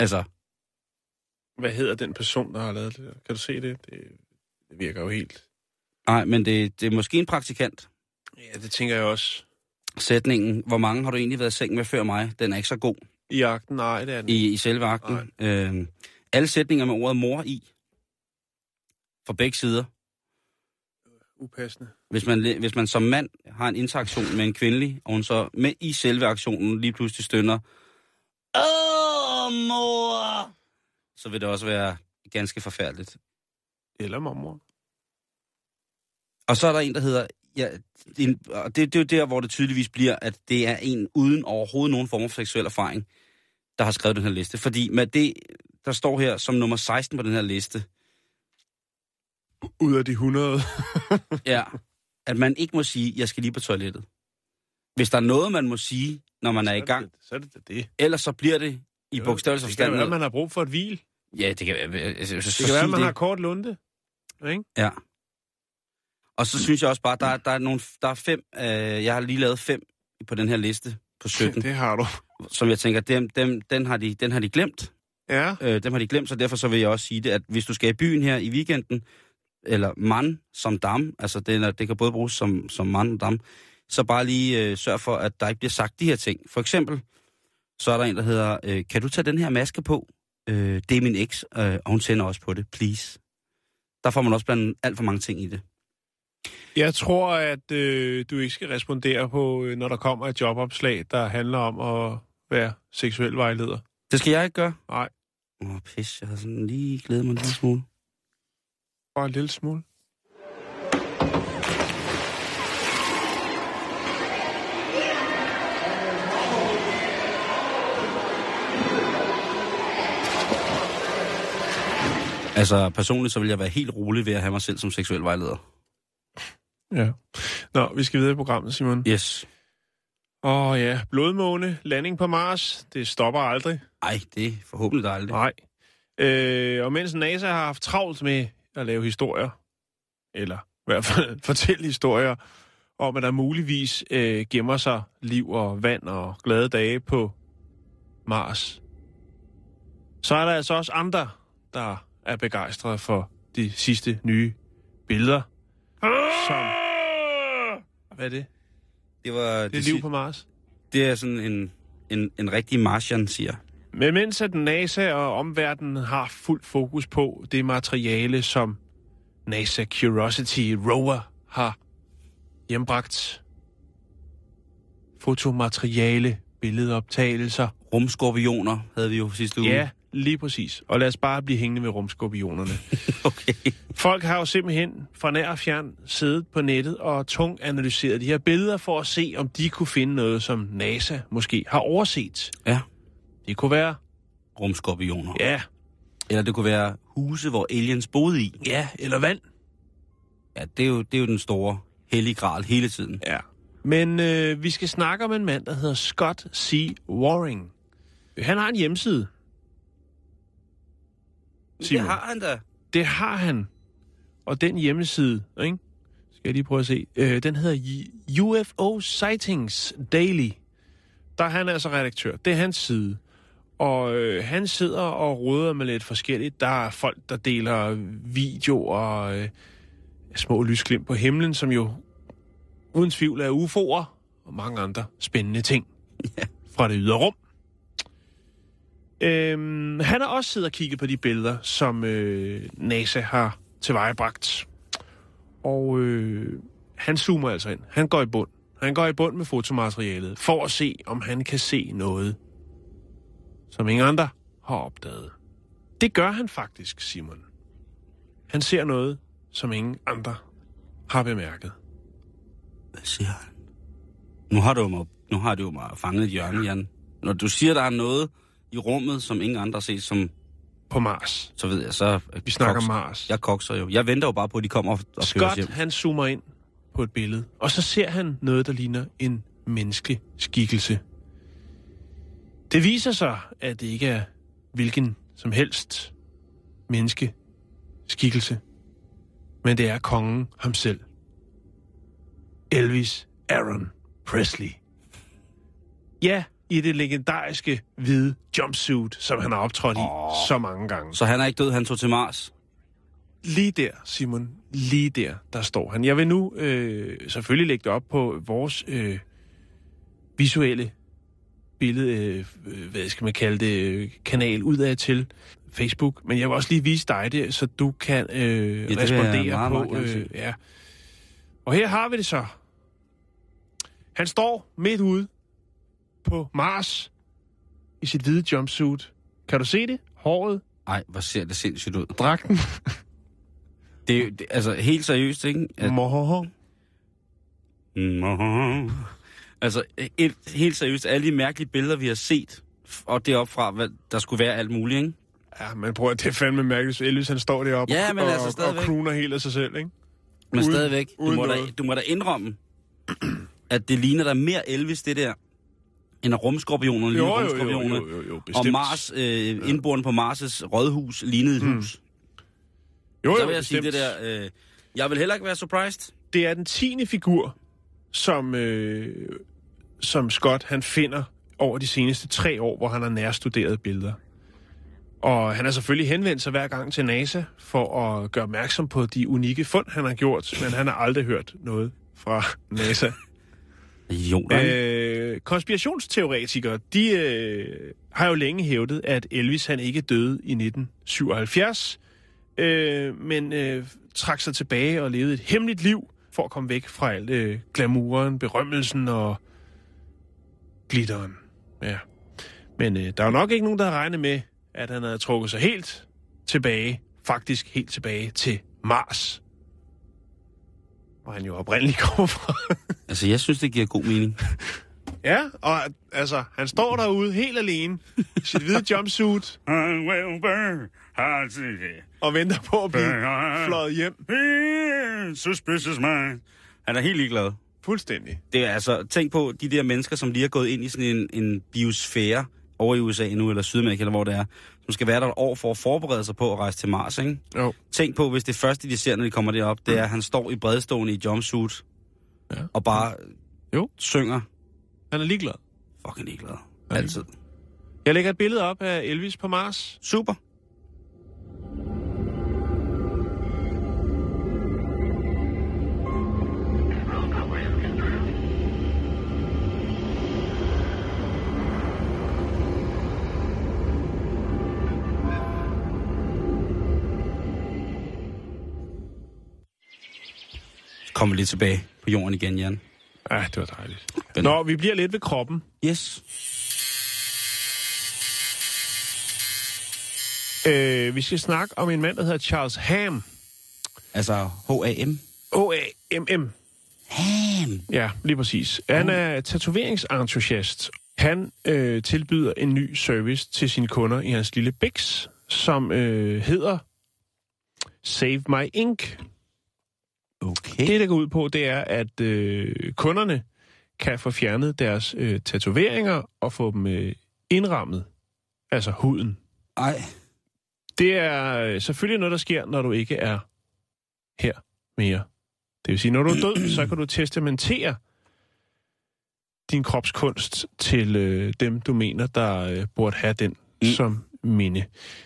Altså, Hvad hedder den person, der har lavet det? Kan du se det? Det, det virker jo helt... nej, men det, det er måske en praktikant. Ja, det tænker jeg også. Sætningen, hvor mange har du egentlig været i seng med før mig? Den er ikke så god I akten, nej, det er den. i, i selve akten. Øh, alle sætninger med ordet mor i. Fra begge sider. Upassende. Hvis man, hvis man som mand har en interaktion med en kvindelig, og hun så med i selve aktionen lige pludselig stønner, Åh, mor! Så vil det også være ganske forfærdeligt. Eller mormor. Og så er der en, der hedder, ja, en, og det, det er jo der, hvor det tydeligvis bliver, at det er en uden overhovedet nogen form for seksuel erfaring, der har skrevet den her liste. Fordi med det, der står her som nummer 16 på den her liste, Ud af de 100. (laughs) ja, at man ikke må sige, jeg skal lige på toilettet. Hvis der er noget, man må sige, når man er i gang, Så er det det. ellers så bliver det i bogstavelse Det kan forstand. være, man har brug for et hvil. Ja, det kan. Altså, så, Det kan være, man har kort lunde. Ikke? Ja. Og så synes jeg også bare, der, er- der er nogle, der er fem, øh, jeg har lige lavet fem på den her liste på 17, Det har du. som jeg tænker, dem, dem, den, har de, den har de glemt. Ja. Øh, dem har de glemt, så derfor så vil jeg også sige det, at hvis du skal i byen her i weekenden, eller man som dam, altså det, det kan både bruges som, som man og dam, så bare lige øh, sørg for, at der ikke bliver sagt de her ting. For eksempel, så er der en, der hedder, øh, kan du tage den her maske på? Øh, det er min eks, øh, og hun tænder også på det, please. Der får man også blandt alt for mange ting i det. Jeg tror, at øh, du ikke skal respondere på, øh, når der kommer et jobopslag, der handler om at være seksuel vejleder. Det skal jeg ikke gøre. Nej. Åh, pis, jeg har sådan lige glædet mig en lille smule. Bare en lille smule. Altså, personligt så vil jeg være helt rolig ved at have mig selv som seksuel vejleder. Ja. Nå, vi skal videre i programmet, Simon. Yes. Åh ja, blodmåne, landing på Mars, det stopper aldrig. Ej, det er forhåbentlig aldrig. Nej. Øh, og mens NASA har haft travlt med at lave historier, eller i hvert fald (laughs) fortælle historier, om at der muligvis øh, gemmer sig liv og vand og glade dage på Mars, så er der altså også andre, der er begejstrede for de sidste nye billeder. Som... Hvad er det? Det, var, Det er liv på Mars. det er sådan en, en, en rigtig Martian, siger. Men mens at NASA og omverdenen har fuld fokus på det materiale, som NASA Curiosity rover har hjembragt. Fotomateriale, billedoptagelser. Rumskorpioner havde vi jo sidste uge. Ja, lige præcis. Og lad os bare blive hængende med rumskorpionerne. (laughs) Okay. Folk har jo simpelthen fra nær og fjern siddet på nettet og tung analyseret de her billeder for at se, om de kunne finde noget, som NASA måske har overset. Ja. Det kunne være, Rumskorpioner. ja, Eller det kunne være huse, hvor aliens boede i. ja, eller vand. Ja, det er jo, det er jo den store hellige gral hele tiden. Ja. Men øh, vi skal snakke om en mand, der hedder Scott C. Waring. Han har en hjemmeside. Simon. Det har han da. Det har han. Og den hjemmeside, ikke? skal jeg lige prøve at se, øh, den hedder UFO Sightings Daily. Der er han altså redaktør. Det er hans side. Og øh, han sidder og råder med lidt forskelligt. Der er folk, der deler videoer og øh, små lysglimt på himlen, som jo uden tvivl er UFO'er og mange andre spændende ting fra det ydre rum. Øhm, han har også siddet og kigget på de billeder, som øh, NASA har tilvejebragt. Og øh, han zoomer altså ind. Han går i bund. Han går i bund med fotomaterialet, for at se, om han kan se noget, som ingen andre har opdaget. Det gør han faktisk, Simon. Han ser noget, som ingen andre har bemærket. Hvad siger han? Nu har du jo mig, nu har du jo mig fanget et hjørne, Jan. Når du siger, der er noget i rummet, som ingen andre har set, som, På Mars. så ved jeg, så... Vi snakker koks- Mars. Jeg kokser jo. Jeg venter jo bare på, at de kommer og, og Scott, hjem. han zoomer ind på et billede, og så ser han noget, der ligner en menneskelig skikkelse. Det viser sig, at det ikke er hvilken som helst menneske skikkelse, men det er kongen ham selv. Elvis Aaron Presley. Ja, i det legendariske hvide jumpsuit, som han har optrådt i Åh. så mange gange. Så han er ikke død, han tog til Mars. Lige der, Simon, lige der, der står han. Jeg vil nu øh, selvfølgelig lægge det op på vores øh, visuelle billede, øh, øh, hvad skal man kalde det, øh, kanal udad til Facebook. Men jeg vil også lige vise dig det, så du kan øh, jeg respondere meget, meget på. gerne Øh, ja. Og her har vi det så. Han står midt ude på Mars i sit hvide jumpsuit. Kan du se det? Håret, Nej, hvor ser det sindssygt ud. dragten. (laughs) Det er det, altså helt seriøst, ikke? At, Mohoho. Nå. Altså, et, helt seriøst, alle de mærkelige billeder, vi har set, og deroppe fra, hvad der skulle være alt muligt, ikke? Ja, men prøv at det er fandme mærkeligt. så Elvis han står deroppe Ja, og, men altså og, og helt af sig selv, ikke? Men Uden- stadigvæk, du må, da, du må da indrømme, at det ligner der mere Elvis, det der, end rumskorpionerne, lille rumskorpionerne. jo, jo, Og Mars, øh, indboren på Mars' rådhus, lignede et hus. jo, Så jo, vil jeg sige det bestemt. der, øh, jeg vil heller ikke være surprised. Det er den tiende figur, som, øh, som Scott han finder over de seneste tre år, hvor han har nærstuderet billeder. Og han har selvfølgelig henvendt sig hver gang til NASA for at gøre opmærksom på de unikke fund, han har gjort, men han har aldrig hørt noget fra NASA. Jo, Øh, konspirationsteoretikere, de øh, har jo længe hævdet, at Elvis han ikke døde i 1977, øh, men øh, trak sig tilbage og levede et hemmeligt liv for at komme væk fra alt øh, glamouren, berømmelsen og glitteren. Ja. Men øh, der er jo nok ikke nogen, der har regnet med, at han havde trukket sig helt tilbage, faktisk helt tilbage til Mars. Hvor han jo oprindeligt (laughs) kommer fra. altså jeg synes, det giver god mening. Ja, og altså, han står derude helt alene i sit hvide jumpsuit (laughs) og venter på at blive fløjet hjem. Suspicious mind. Han er helt ligeglad. Fuldstændig. Det er altså, tænk på de der mennesker, som lige har gået ind i sådan en, en biosfære over i USA nu, eller Sydamerika, eller hvor det er, som skal være der et år for at forberede sig på at rejse til Mars, ikke? Jo. Tænk på, hvis det første, de ser, når de kommer derop, det er, at han står i bredstående i jumpsuit, Ja. og bare Jo. synger. Han er ligeglad. Fucking ligeglad. Ja. Altid. Jeg lægger et billede op af Elvis på Mars. Super. Kommer lige tilbage på jorden igen, Jan. Ja, det var dejligt. Den- Nå, vi bliver lidt ved kroppen. Yes. Øh, vi skal snakke om en mand, der hedder Charles Ham. Altså H-A-M. O-A-M-M. Ham. Ja, lige præcis. Han er tatoveringsentusiast. Han øh, tilbyder en ny service til sine kunder i hans lille Bix, som øh, hedder Save My Ink. Okay. Det, der går ud på, det er, at øh, kunderne kan få fjernet deres øh, tatoveringer og få dem øh, indrammet. Altså huden. Ej. Det er øh, selvfølgelig noget, der sker, når du ikke er her mere. Det vil sige, når du er død, så kan du testamentere din kropskunst til øh, dem, du mener, der øh, burde have den mm. som minde.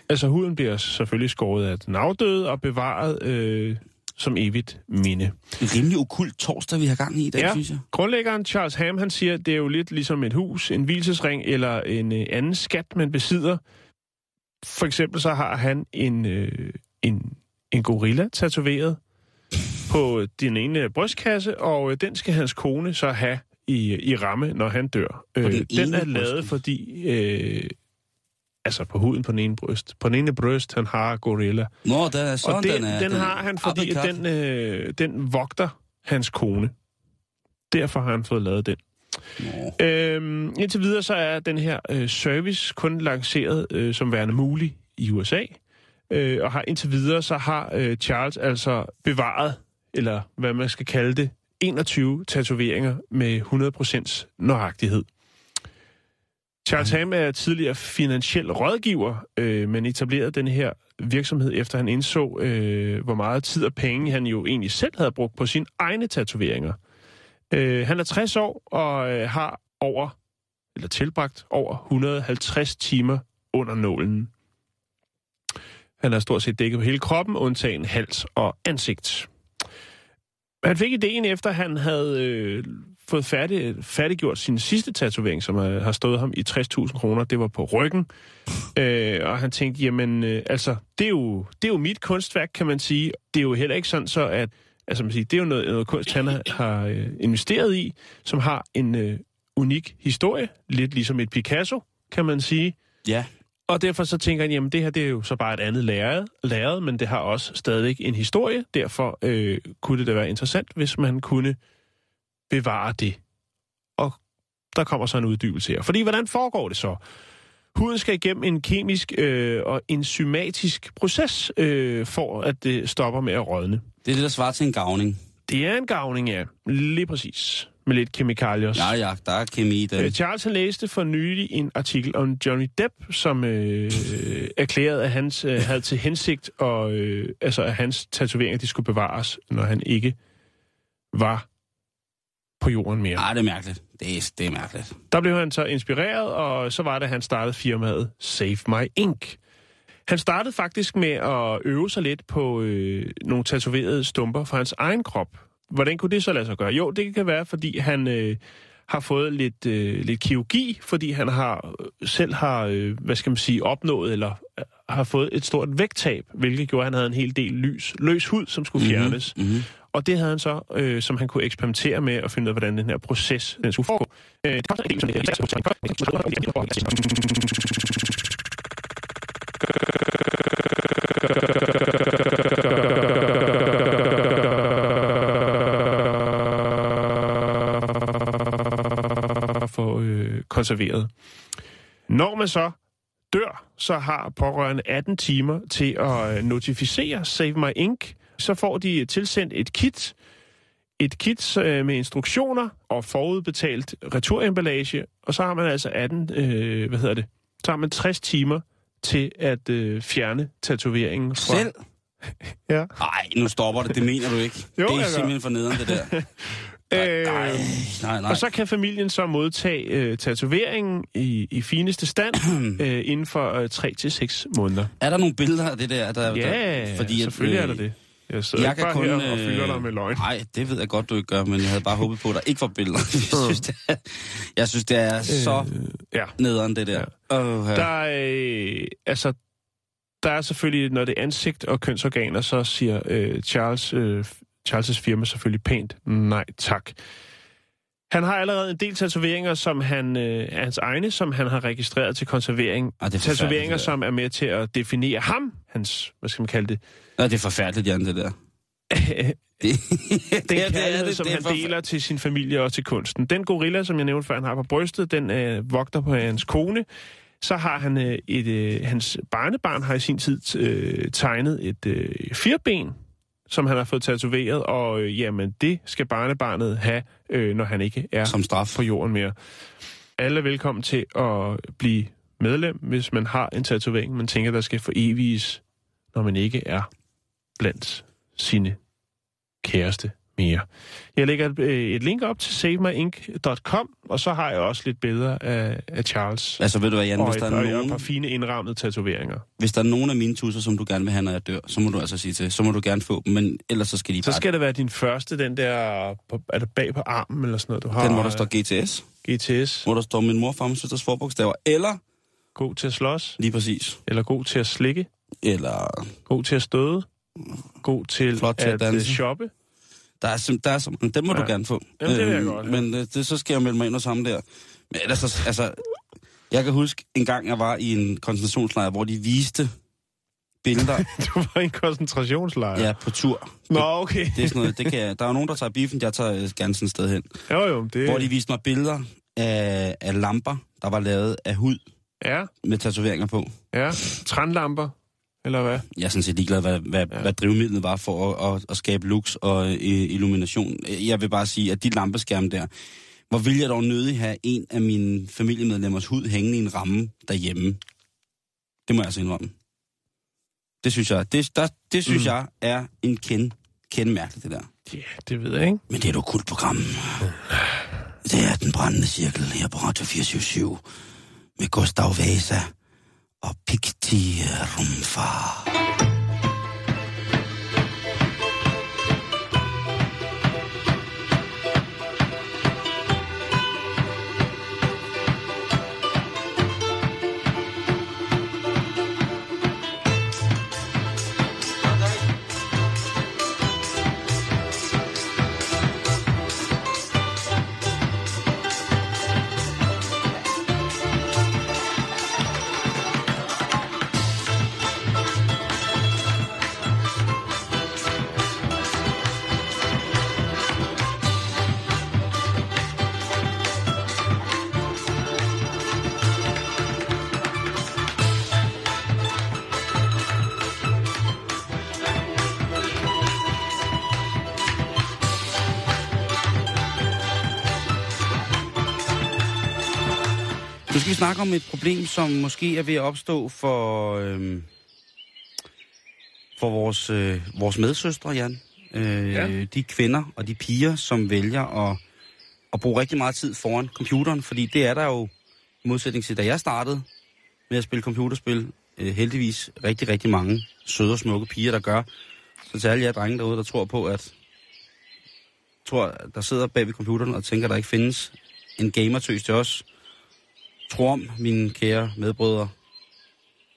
Altså huden bliver selvfølgelig skåret af den afdøde og bevaret øh, som evigt minde. En rimelig okult torsdag, vi har gang i i dag, Ja. synes jeg. Grundlæggeren Charles Ham, han siger, at det er jo lidt ligesom et hus, en hvilesesring eller en øh, anden skat, man besidder. For eksempel så har han en, øh, en, en gorilla tatoveret på den ene brystkasse, og øh, den skal hans kone så have i, i ramme, når han dør. Øh, den er lavet, brystkasse? fordi... Øh, altså på huden på den ene bryst. På den ene bryst, han har gorilla. Nå, der er sådan, og den, den er. den har han, fordi at den, øh, den vogter hans kone. Derfor har han fået lavet den. Nå. Øhm, indtil videre så er den her øh, service kun lanceret øh, som værende mulig i USA. Øh, og har indtil videre så har øh, Charles altså bevaret, eller hvad man skal kalde det, 21 tatoveringer med 100% nøjagtighed. Charles Ham er tidligere finansiel rådgiver, øh, men etablerede den her virksomhed, efter han indså, øh, hvor meget tid og penge han jo egentlig selv havde brugt på sine egne tatoveringer. Øh, han er 60 år og øh, har over, eller tilbragt over 150 timer under nålen. Han har stort set dækket på hele kroppen, undtagen hals og ansigt. Han fik ideen efter, han havde øh, fået færdig, færdiggjort sin sidste tatovering, som øh, har stået ham i 60.000 kroner. Det var på ryggen. Øh, og han tænkte, jamen, øh, altså, det er, jo, det er jo mit kunstværk, kan man sige. Det er jo heller ikke sådan så, at altså, man siger, det er jo noget, noget kunst, han har, har øh, investeret i, som har en øh, unik historie. Lidt ligesom et Picasso, kan man sige. Ja. Og derfor så tænker han, jamen det her det er jo så bare et andet lærred, lærred men det har også stadig en historie. Derfor øh, kunne det da være interessant, hvis man kunne bevare det. Og der kommer så en uddybelse her. Fordi hvordan foregår det så? Huden skal igennem en kemisk øh, og enzymatisk proces, øh, for at det stopper med at rådne. Det er det, der svarer til en gavning. Det er en gavning, ja. Lige præcis. Med lidt kemikalier. Ja, ja, der er kemi i den. Øh, Charles han læste for nylig en artikel om Johnny Depp, som øh, erklærede, at hans øh, havde til hensigt, og, øh, altså, at hans tatoveringer de skulle bevares, når han ikke var på jorden mere. Ej, det er mærkeligt. Det er, det er mærkeligt. Der blev han så inspireret, og så var det, at han startede firmaet Save My Ink. Han startede faktisk med at øve sig lidt på øh, nogle tatoverede stumper fra hans egen krop. Hvordan kunne det så lade sig gøre? Jo, det kan være, fordi han øh, har fået lidt, øh, lidt kirurgi, fordi han har selv har, øh, hvad skal man sige, opnået eller øh, har fået et stort vægttab, hvilket gjorde, at han havde en hel del lys, løs hud, som skulle fjernes. Mm-hmm. Og det havde han så, øh, som han kunne eksperimentere med og finde ud af, hvordan den her proces den skulle foregå. Øh, det få øh, konserveret. Når man så dør, så har pårørende 18 timer til at øh, notificere Save My Ink. Så får de tilsendt et kit, et kit øh, med instruktioner og forudbetalt returemballage, og så har man altså 18, øh, hvad hedder det, så har man 60 timer til at øh, fjerne tatoveringen fra... Selv? (laughs) Ja. Nej, nu stopper det. Det mener du ikke. Jo, det er gør. simpelthen for nederen, det der. (laughs) Øh, Nej, nej, nej. Og så kan familien så modtage øh, tatoveringen i, i fineste stand (clears throat) øh, inden for øh, 3 til seks måneder. Er der nogle billeder af det der? der Ja, der, fordi selvfølgelig øh, er der det. Jeg sidder Jeg ikke kan bare kun... her og fylder dig med løgn. Nej, det ved jeg godt, du ikke gør, men jeg havde bare håbet på, at der ikke var billeder. (laughs) jeg, synes, det er, jeg synes, det er så Ja. nederen, det der. Oh, ja. Der er, øh, altså, der er selvfølgelig, når det er ansigt og kønsorganer, så siger øh, Charles, øh, Charles' firma selvfølgelig pænt nej tak. Han har allerede en del tatoveringer, som han øh, hans egne, som han har registreret til konservering. Ej, det er Tatoveringer, det som er med til at definere ham, hans, hvad skal man kalde det, Nej, det er forfærdeligt, Jan, det der. (laughs) Det, den (laughs) det er- kærlighed, det- som det han forfærdeligt. deler til sin familie og til kunsten. Den gorilla, som jeg nævnte før, han har på brystet, den øh, vogter på hans kone. Så har han øh, et, øh, hans barnebarn har i sin tid øh, tegnet et øh, firben, som han har fået tatoveret, og øh, jamen, det skal barnebarnet have, øh, når han ikke er Som straf. på jorden mere. Alle er velkommen til at blive medlem, hvis man har en tatovering, man tænker, der skal foreviges, når man ikke er blandt sine kæreste mere. Jeg lægger et, øh, et link op til savemyink.com, og så har jeg også lidt billeder af, af Charles. Altså, ved du hvad, Jan, og, hvis et, der, og er et par nogen, fine indrammede tatoveringer. hvis der er nogen af mine tusser, som du gerne vil have, når jeg dør, så må du altså sige til. Så må du gerne få dem, men ellers så skal de Så bare... skal det være din første, den der, på, er det bag på armen eller sådan noget, du har? Den, hvor der står GTS, øh, GTS. hvor der står min mor, far, min søsters forbogstaver, eller God til at slås, lige præcis, eller god til at slikke, eller god til at støde, god til, Flot til at at, danse. øh, shoppe. Der er, sim- der er så mange, dem må Ja. du gerne få. Jamen, det vil jeg Øhm, godt, ja. Men øh, det, så skal jeg melde mig ind og sammen der. Men ellers, så- altså, jeg kan huske en gang, jeg var i en koncentrationslejr, hvor de viste billeder (laughs) Du var i en koncentrationslejr. ja, på tur. Nå, okay. Det er sådan noget, det kan jeg, der er jo nogen, der tager biffen, jeg tager øh, gerne sådan et sted hen. Jo, jo, det... Hvor de viste mig billeder af, af lamper, der var lavet af hud Ja, med tatoveringer på. ja. Trænlamper, eller hvad? Jeg er sådan set ligeglad, hvad, hvad, Ja. hvad drivmidlet var for at, at, at skabe lux og øh, illumination. Jeg vil bare sige, at de lampeskærme der, hvor vil jeg dog nødig have en af mine familiemedlemmers hud hængende i en ramme derhjemme. Det må jeg altså indrømme. Det synes jeg, det, der, det synes mm. jeg er en kend, kend mærkeligt, det der. Ja, det ved jeg ikke. Men det er et okult program. Det er den brændende cirkel her på Radio 477 med Gustav Vasa og Pigti Rumfar. Nu skal vi snakke om et problem, som måske er ved at opstå for, øhm, for vores, øh, vores medsøstre, Jan. Øh, ja. De kvinder og de piger, som vælger at, at bruge rigtig meget tid foran computeren, fordi det er der jo, i modsætning til da jeg startede med at spille computerspil, øh, heldigvis rigtig, rigtig mange søde og smukke piger, der gør. Så til alle jer drenge derude, der tror på, at tror, der sidder bag ved computeren og tænker, at der ikke findes en gamertøs til os, Tro om, mine kære medbrødre,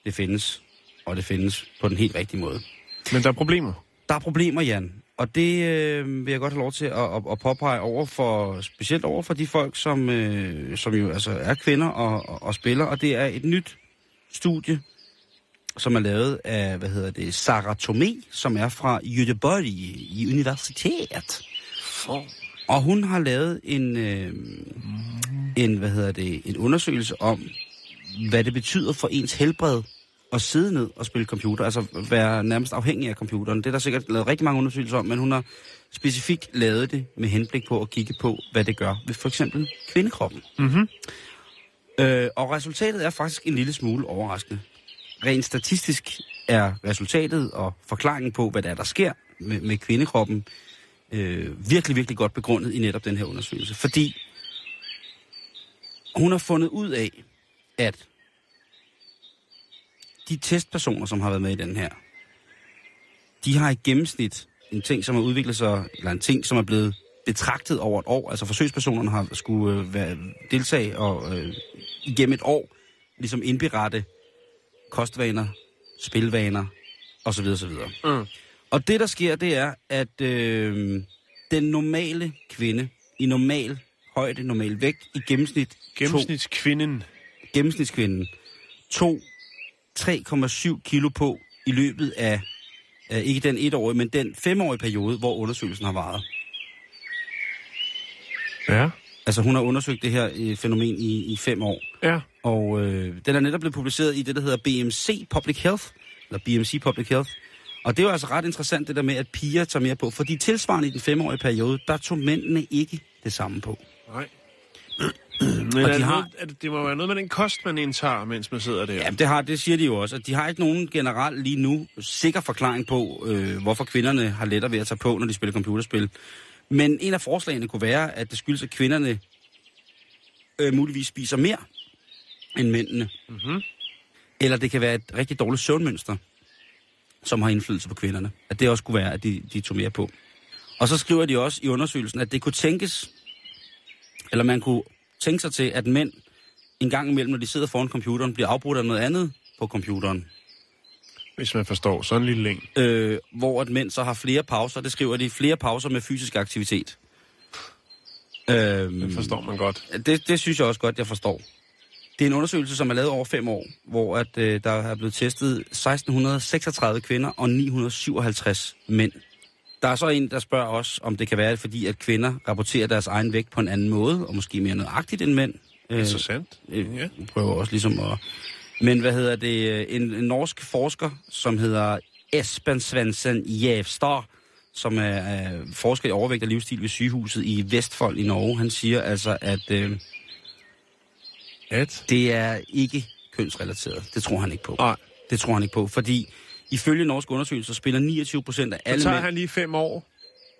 det findes, og det findes på den helt rigtige måde. Men der er problemer. Der er problemer, Jan, og det øh, vil jeg godt have lov til at, at, at påpege over for, specielt over for de folk, som, øh, som jo altså er kvinder og, og, og spiller, og det er et nyt studie, som er lavet af, hvad hedder det, Sarah Tomé, som er fra Göteborg i universitet. Og hun har lavet en, øh, en, hvad hedder det, en undersøgelse om, hvad det betyder for ens helbred at sidde ned og spille computer, altså være nærmest afhængig af computeren. Det er der sikkert lavet rigtig mange undersøgelser om, men hun har specifikt lavet det med henblik på at kigge på, hvad det gør ved for eksempel kvindekroppen. Mhm. Øh, og resultatet er faktisk en lille smule overraskende. Rent statistisk er resultatet og forklaringen på, hvad der er, der sker med, med kvindekroppen, øh, virkelig, virkelig godt begrundet i netop den her undersøgelse. Fordi hun har fundet ud af, at de testpersoner, som har været med i den her, de har i gennemsnit en ting, som har udviklet sig, eller en ting, som er blevet betragtet over et år. Altså forsøgspersonerne har skulle øh, være, deltage og øh, igennem et år ligesom indberette kostvaner, spilvaner osv. osv. Mm. Og det, der sker, det er, at øh, den normale kvinde i normal højde, normal vægt, i gennemsnit, Gennemsnitskvinden. gennemsnitskvinden tog 3,7 kilo på i løbet af, øh, ikke den etårige, men den femårige periode, hvor undersøgelsen har varet. Ja. Altså hun har undersøgt det her øh, fænomen i, i fem år. Ja. Og øh, den er netop blevet publiceret i det, der hedder BMC Public Health, eller BMC Public Health. Og det er jo altså ret interessant, det der med, at piger tager mere på. Fordi tilsvarende i den femårige periode, der tog mændene ikke det samme på. Nej. (clears throat) Men Og er de det, har- noget, er det, det må være noget med den kost, man indtager, mens man sidder der. Ja, det, har, det siger de jo også, at de har ikke nogen generelt lige nu sikker forklaring på, øh, hvorfor kvinderne har lettere ved at tage på, når de spiller computerspil. Men en af forslagene kunne være, at det skyldes, at kvinderne øh, muligvis spiser mere end mændene. Mhm. Eller det kan være et rigtig dårligt søvnmønster, som har indflydelse på kvinderne. At det også kunne være, at de, de tog mere på. Og så skriver de også i undersøgelsen, at det kunne tænkes, eller man kunne tænke sig til, at mænd en gang imellem, når de sidder foran computeren, bliver afbrudt af noget andet på computeren. Hvis man forstår sådan en lille længe. Øh, hvor at mænd så har flere pauser, det skriver de, flere pauser med fysisk aktivitet. Øhm, Det forstår man godt. det, det synes jeg også godt, jeg forstår. Det er en undersøgelse, som er lavet over fem år, hvor at, øh, der er blevet testet 1636 kvinder og 957 mænd. Der er så en, der spørger os, om det kan være, fordi at kvinder rapporterer deres egen vægt på en anden måde, og måske mere nøjagtigt end mænd. Øh, Interessant. øh, Ja. prøver også ligesom at... Men hvad hedder det? En, en norsk forsker, som hedder Espen Svendsen Jævstad, som er, er forsker i overvægt og livsstil ved sygehuset i Vestfold i Norge, han siger altså, at øh, At? det er ikke kønsrelateret. Det tror han ikke på. Nej. Det tror han ikke på, fordi ifølge norsk undersøgelser spiller 29 procent af Så alle tager mænd... han lige fem år,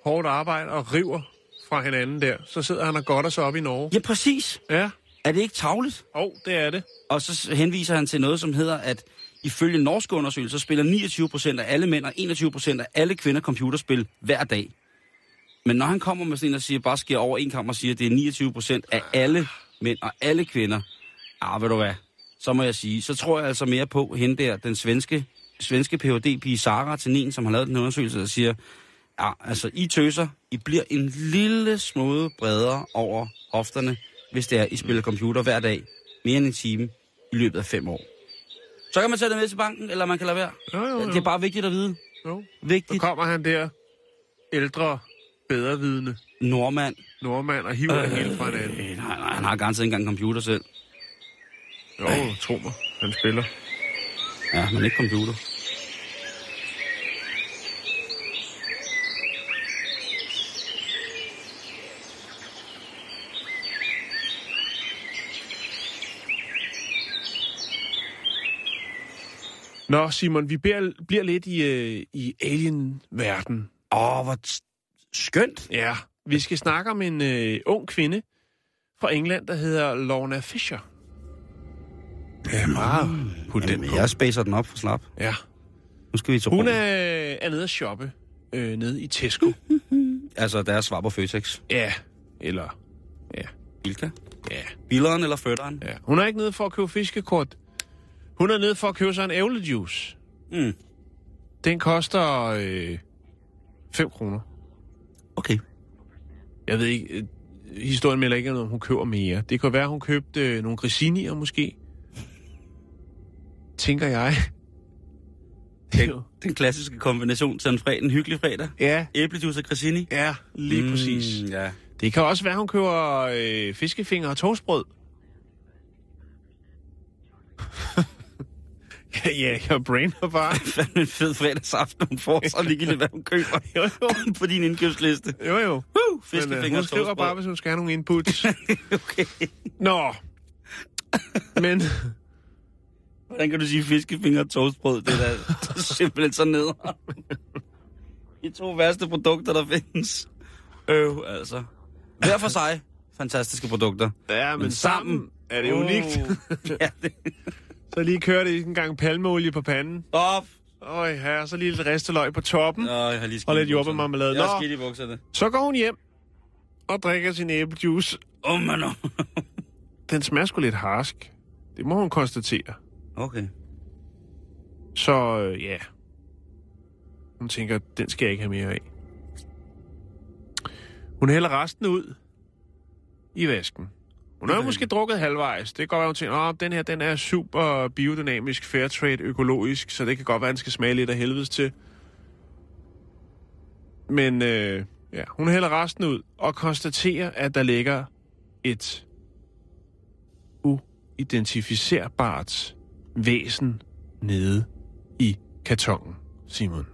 hårdt arbejde og river fra hinanden der. Så sidder han og godter sig op i Norge. Ja, præcis. Ja. Er det ikke tavligt? Åh, oh, det er det. Og så henviser han til noget, som hedder, at ifølge norske undersøgelser spiller 29 procent af alle mænd og 21 procent af alle kvinder computerspil hver dag. Men når han kommer med sådan en og siger, bare sker over en kamp og siger, at det er 29 procent af alle mænd og alle kvinder, ah, ved du hvad, så må jeg sige, så tror jeg altså mere på hende der, den svenske, svenske phd pige Sara Tenin, som har lavet den undersøgelse, der siger, ja, altså I tøser, I bliver en lille smule bredere over hofterne, hvis det er, I spiller computer hver dag, mere end en time, i løbet af fem år. Så kan man tage det med til banken, eller man kan lade være. Jo, jo, jo. Det er bare vigtigt at vide. jo. Så Vigtigt. kommer han der, ældre, bedrevidende Nordmand. nordmand og hiver øh, det hele fra hinanden. Øh, nej, nej, han har garanteret ikke engang computer selv. Jo, tro mig, han spiller. Ja, men ikke computer. Nå, Simon, vi bliver, bliver lidt i, øh, i alien-verden. Åh, hvor t- skønt. Ja, vi skal snakke om en øh, ung kvinde fra England, der hedder Lorna Fisher. Ja, meget på den Jamen, på. jeg spacer den op for slap. Ja. Nu skal vi til Hun er, er nede at shoppe øh, nede i Tesco. (laughs) Altså, deres svar på Føtex. ja, eller... Ja, Bilka. ja, Billeren eller fødderen? ja. Hun er ikke nede for at købe fiskekort. Hun er nede for at købe sig en ævlejuice. Mm. Den koster øh, 5 kroner. Okay. Jeg ved ikke, øh, historien melder ikke, om hun køber mere. Det kan være, hun købte øh, nogle grisinier måske. Tænker jeg. Jo- Den klassiske kombination til en, fredag, en hyggelig fredag. Ja, Æblejuice og grissini. ja, lige mm. præcis. Ja. Det kan også være, hun køber øh, fiskefinger og toastbrød. (laughs) Ja, ja, jeg brainer bare. (laughs) Fandme en fed fredagsaften, hun får så ligegyldigt, hvad hun køber (laughs) Jo, jo. på din indkøbsliste. Jo, jo. Woo! Men, uh, Fiskefinger hun skriver bare, hvis hun skal have nogle inputs. okay. Nå. Men Hvordan kan du sige fiskefinger og toastbrød? Det er da det er simpelthen så ned. De to værste produkter, der findes. Øv, altså. Hver for sig, fantastiske produkter. Ja, men, Men sammen- sammen er det unikt. (laughs) ja, det... så lige kører det en gang palmeolie på panden. Op! Øj, her, så lige lidt risteløg på toppen. Nå, jeg har lige Og lidt jordbærmarmelade. Jeg har skidt i bukserne. Så går hun hjem og drikker sin æblejuice. Åh, oh, man. Den smager sgu lidt harsk. Det må hun konstatere. Okay. Så øh, ja. Hun tænker, den skal jeg ikke have mere af. Hun hælder resten ud i vasken. Hun har jo måske drukket halvvejs. Det kan godt være, hun tænker, at den her den er super biodynamisk, fair trade, økologisk, så det kan godt være, at den skal smage lidt af helvedes til. Men øh, ja, hun hælder resten ud og konstaterer, at der ligger et uidentificerbart væsen nede i kartongen, Simon.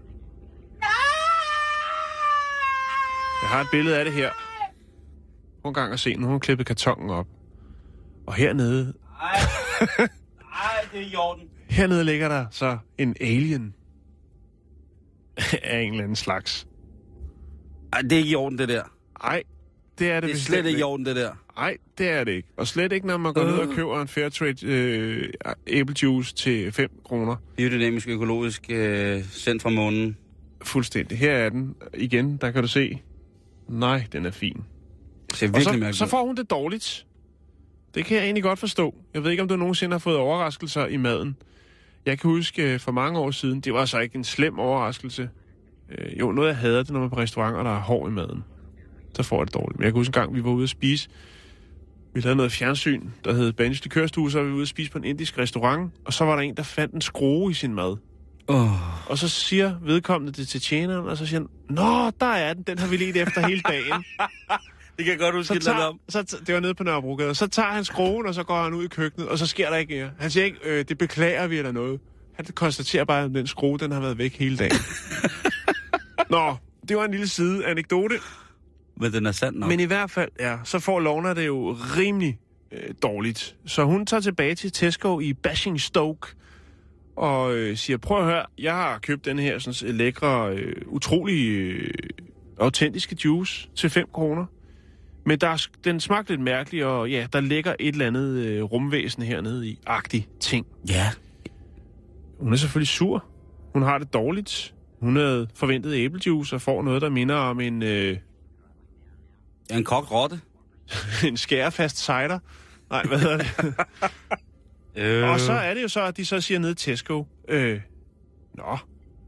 Jeg har et billede af det her. Prøv en gang at se, nu har hun klippet kartongen op. Og hernede, Ej, Ej, det er i orden. (laughs) hernede ligger der så en alien (laughs) af en eller anden slags. Ej, det er ikke i orden, det der. Ej, det er det, Det er slet ikke i orden, det der. Nej, det er det ikke. Og slet ikke, når man går øh. ned og køber en Fairtrade øh, æblejuice til 5 kroner. Biodynamisk økologisk øh, sendt fra månen. Fuldstændig. Her er den. Igen, der kan du se. Nej, den er fin. Ser Og så, mærkeligt så får hun det dårligt. Det kan jeg egentlig godt forstå. Jeg ved ikke, om du nogensinde har fået overraskelser i maden. Jeg kan huske øh, for mange år siden, det var så ikke en slem overraskelse. Øh, jo, noget jeg hader det, når man er på restauranter, der er hård i maden. Så får jeg det dårligt. Men jeg kan huske en gang, vi var ude at spise. Vi lavede noget fjernsyn, der hed Banjs Likørstue, så var vi ude at spise på en indisk restaurant, og så var der en, der fandt en skrue i sin mad. Åh, Og så siger vedkommende det til tjeneren, og så siger han, Nå, der er den, den har vi let efter hele dagen. (laughs) det kan jeg godt huske, Så tager, om. så t- det var nede på Nørrebrogade. Så tager han skruen, og så går han ud i køkkenet, og så sker der ikke mere. Han siger ikke, øh, det beklager vi eller noget. Han konstaterer bare, at den skrue, den har været væk hele dagen. (laughs) Nå, det var en lille side anekdote. Men den er sand nok. Men i hvert fald, ja, så får Lorna det jo rimelig øh, dårligt. Så hun tager tilbage til Tesco i Basingstoke og øh, siger, prøv at høre, jeg har købt den her sådan, lækre, øh, utrolig øh, autentiske juice til 5 kroner. Men der, er den smagte lidt mærkelig, og ja, der ligger et eller andet øh, rumvæsen hernede i, agtig ting. Ja. Hun er selvfølgelig sur. Hun har det dårligt. Hun havde forventet æblejuice og får noget, der minder om en... Øh, Ja, en kogt rotte. (laughs) en skærefast cider. Nej, hvad hedder det? (laughs) Øh. Og så er det jo så, at de så siger ned i Tesco, øh, nå,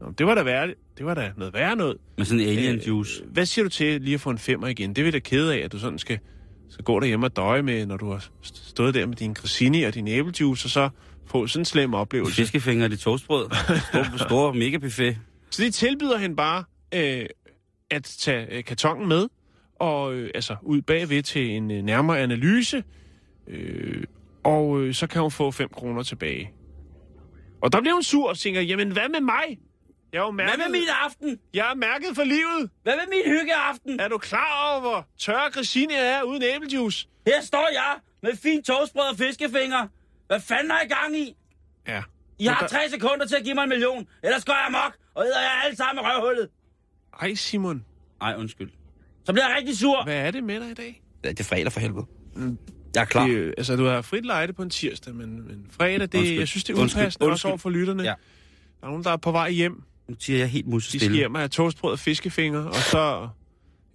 nå, det var da værre, det var da noget værre noget. Med sådan en alien juice. Øh, hvad siger du til lige at få en femmer igen? Det vil da kede af, at du sådan skal, skal gå derhjemme og døje med, når du har st- stået der med din grissini og din æblejuice, og så få sådan en slem oplevelse. fiskefingre og de toastbrød. Stor, (laughs) stor mega buffet. Så de tilbyder hende bare øh, at tage øh, kartongen med, og øh, altså ud bagved til en øh, nærmere analyse, øh, og øh, så kan hun få 5 kroner tilbage. Og der bliver hun sur og tænker, jamen hvad med mig? Jeg er jo mærket, Hvad med min aften? jeg er mærket for livet. Hvad med min hyggeaften? Er du klar over, hvor tør grissini er uden æblejuice? Her står jeg med fin toastbrød og fiskefingre. Hvad fanden har I gang i? Ja. I har der- tre sekunder til at give mig en million. Ellers går jeg amok, og æder jeg alle sammen i røvhullet. Ej, Simon. Ej, undskyld. Så bliver jeg rigtig sur. Hvad er det med dig i dag? Ja, det er fredag for helvede. Jeg er klar. Det, altså, du har frit lejde på en tirsdag, men, men fredag, det, Undskyld. jeg synes, det er Undskyld. upassende også over for lytterne. Ja. Der er nogen, der er på vej hjem. Nu siger jeg helt De musestille. skal hjem og have toastbrød og fiskefinger, og så...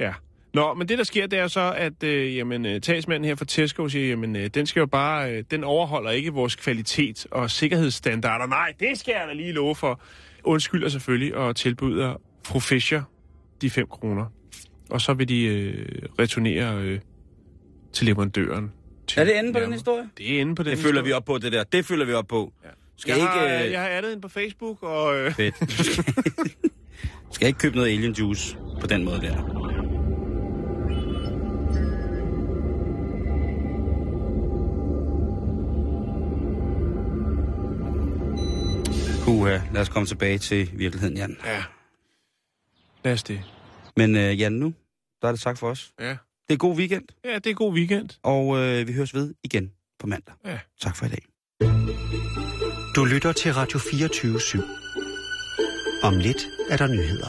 Ja. Nå, men det, der sker, det er så, at øh, jamen, øh, talsmanden her fra Tesco siger, jamen, øh, den skal jo bare... Øh, den overholder ikke vores kvalitet og sikkerhedsstandarder. Nej, det skal jeg da lige love for. Undskylder selvfølgelig og tilbyder fru Fischer de 5 kroner. Og så vil de øh, returnere øh, til leverandøren. Til Er det enden på den historie? Det er ende på den Det følger vi op på, det der. Det følger vi op på. Ja. Skal jeg, ikke... har, øh, jeg har addet ind på Facebook, og... Øh, (laughs) Fedt. (laughs) Skal ikke købe noget alien juice på den måde der. Uha, lad os komme tilbage til virkeligheden, Jan. Ja. Lad os det. Men øh, Jan, nu, der er det tak for os. Ja. Det er god weekend, Ja, det er god weekend. og øh, vi høres ved igen på mandag. Ja. Tak for i dag. Du lytter til Radio 24 /7. Om lidt er der nyheder.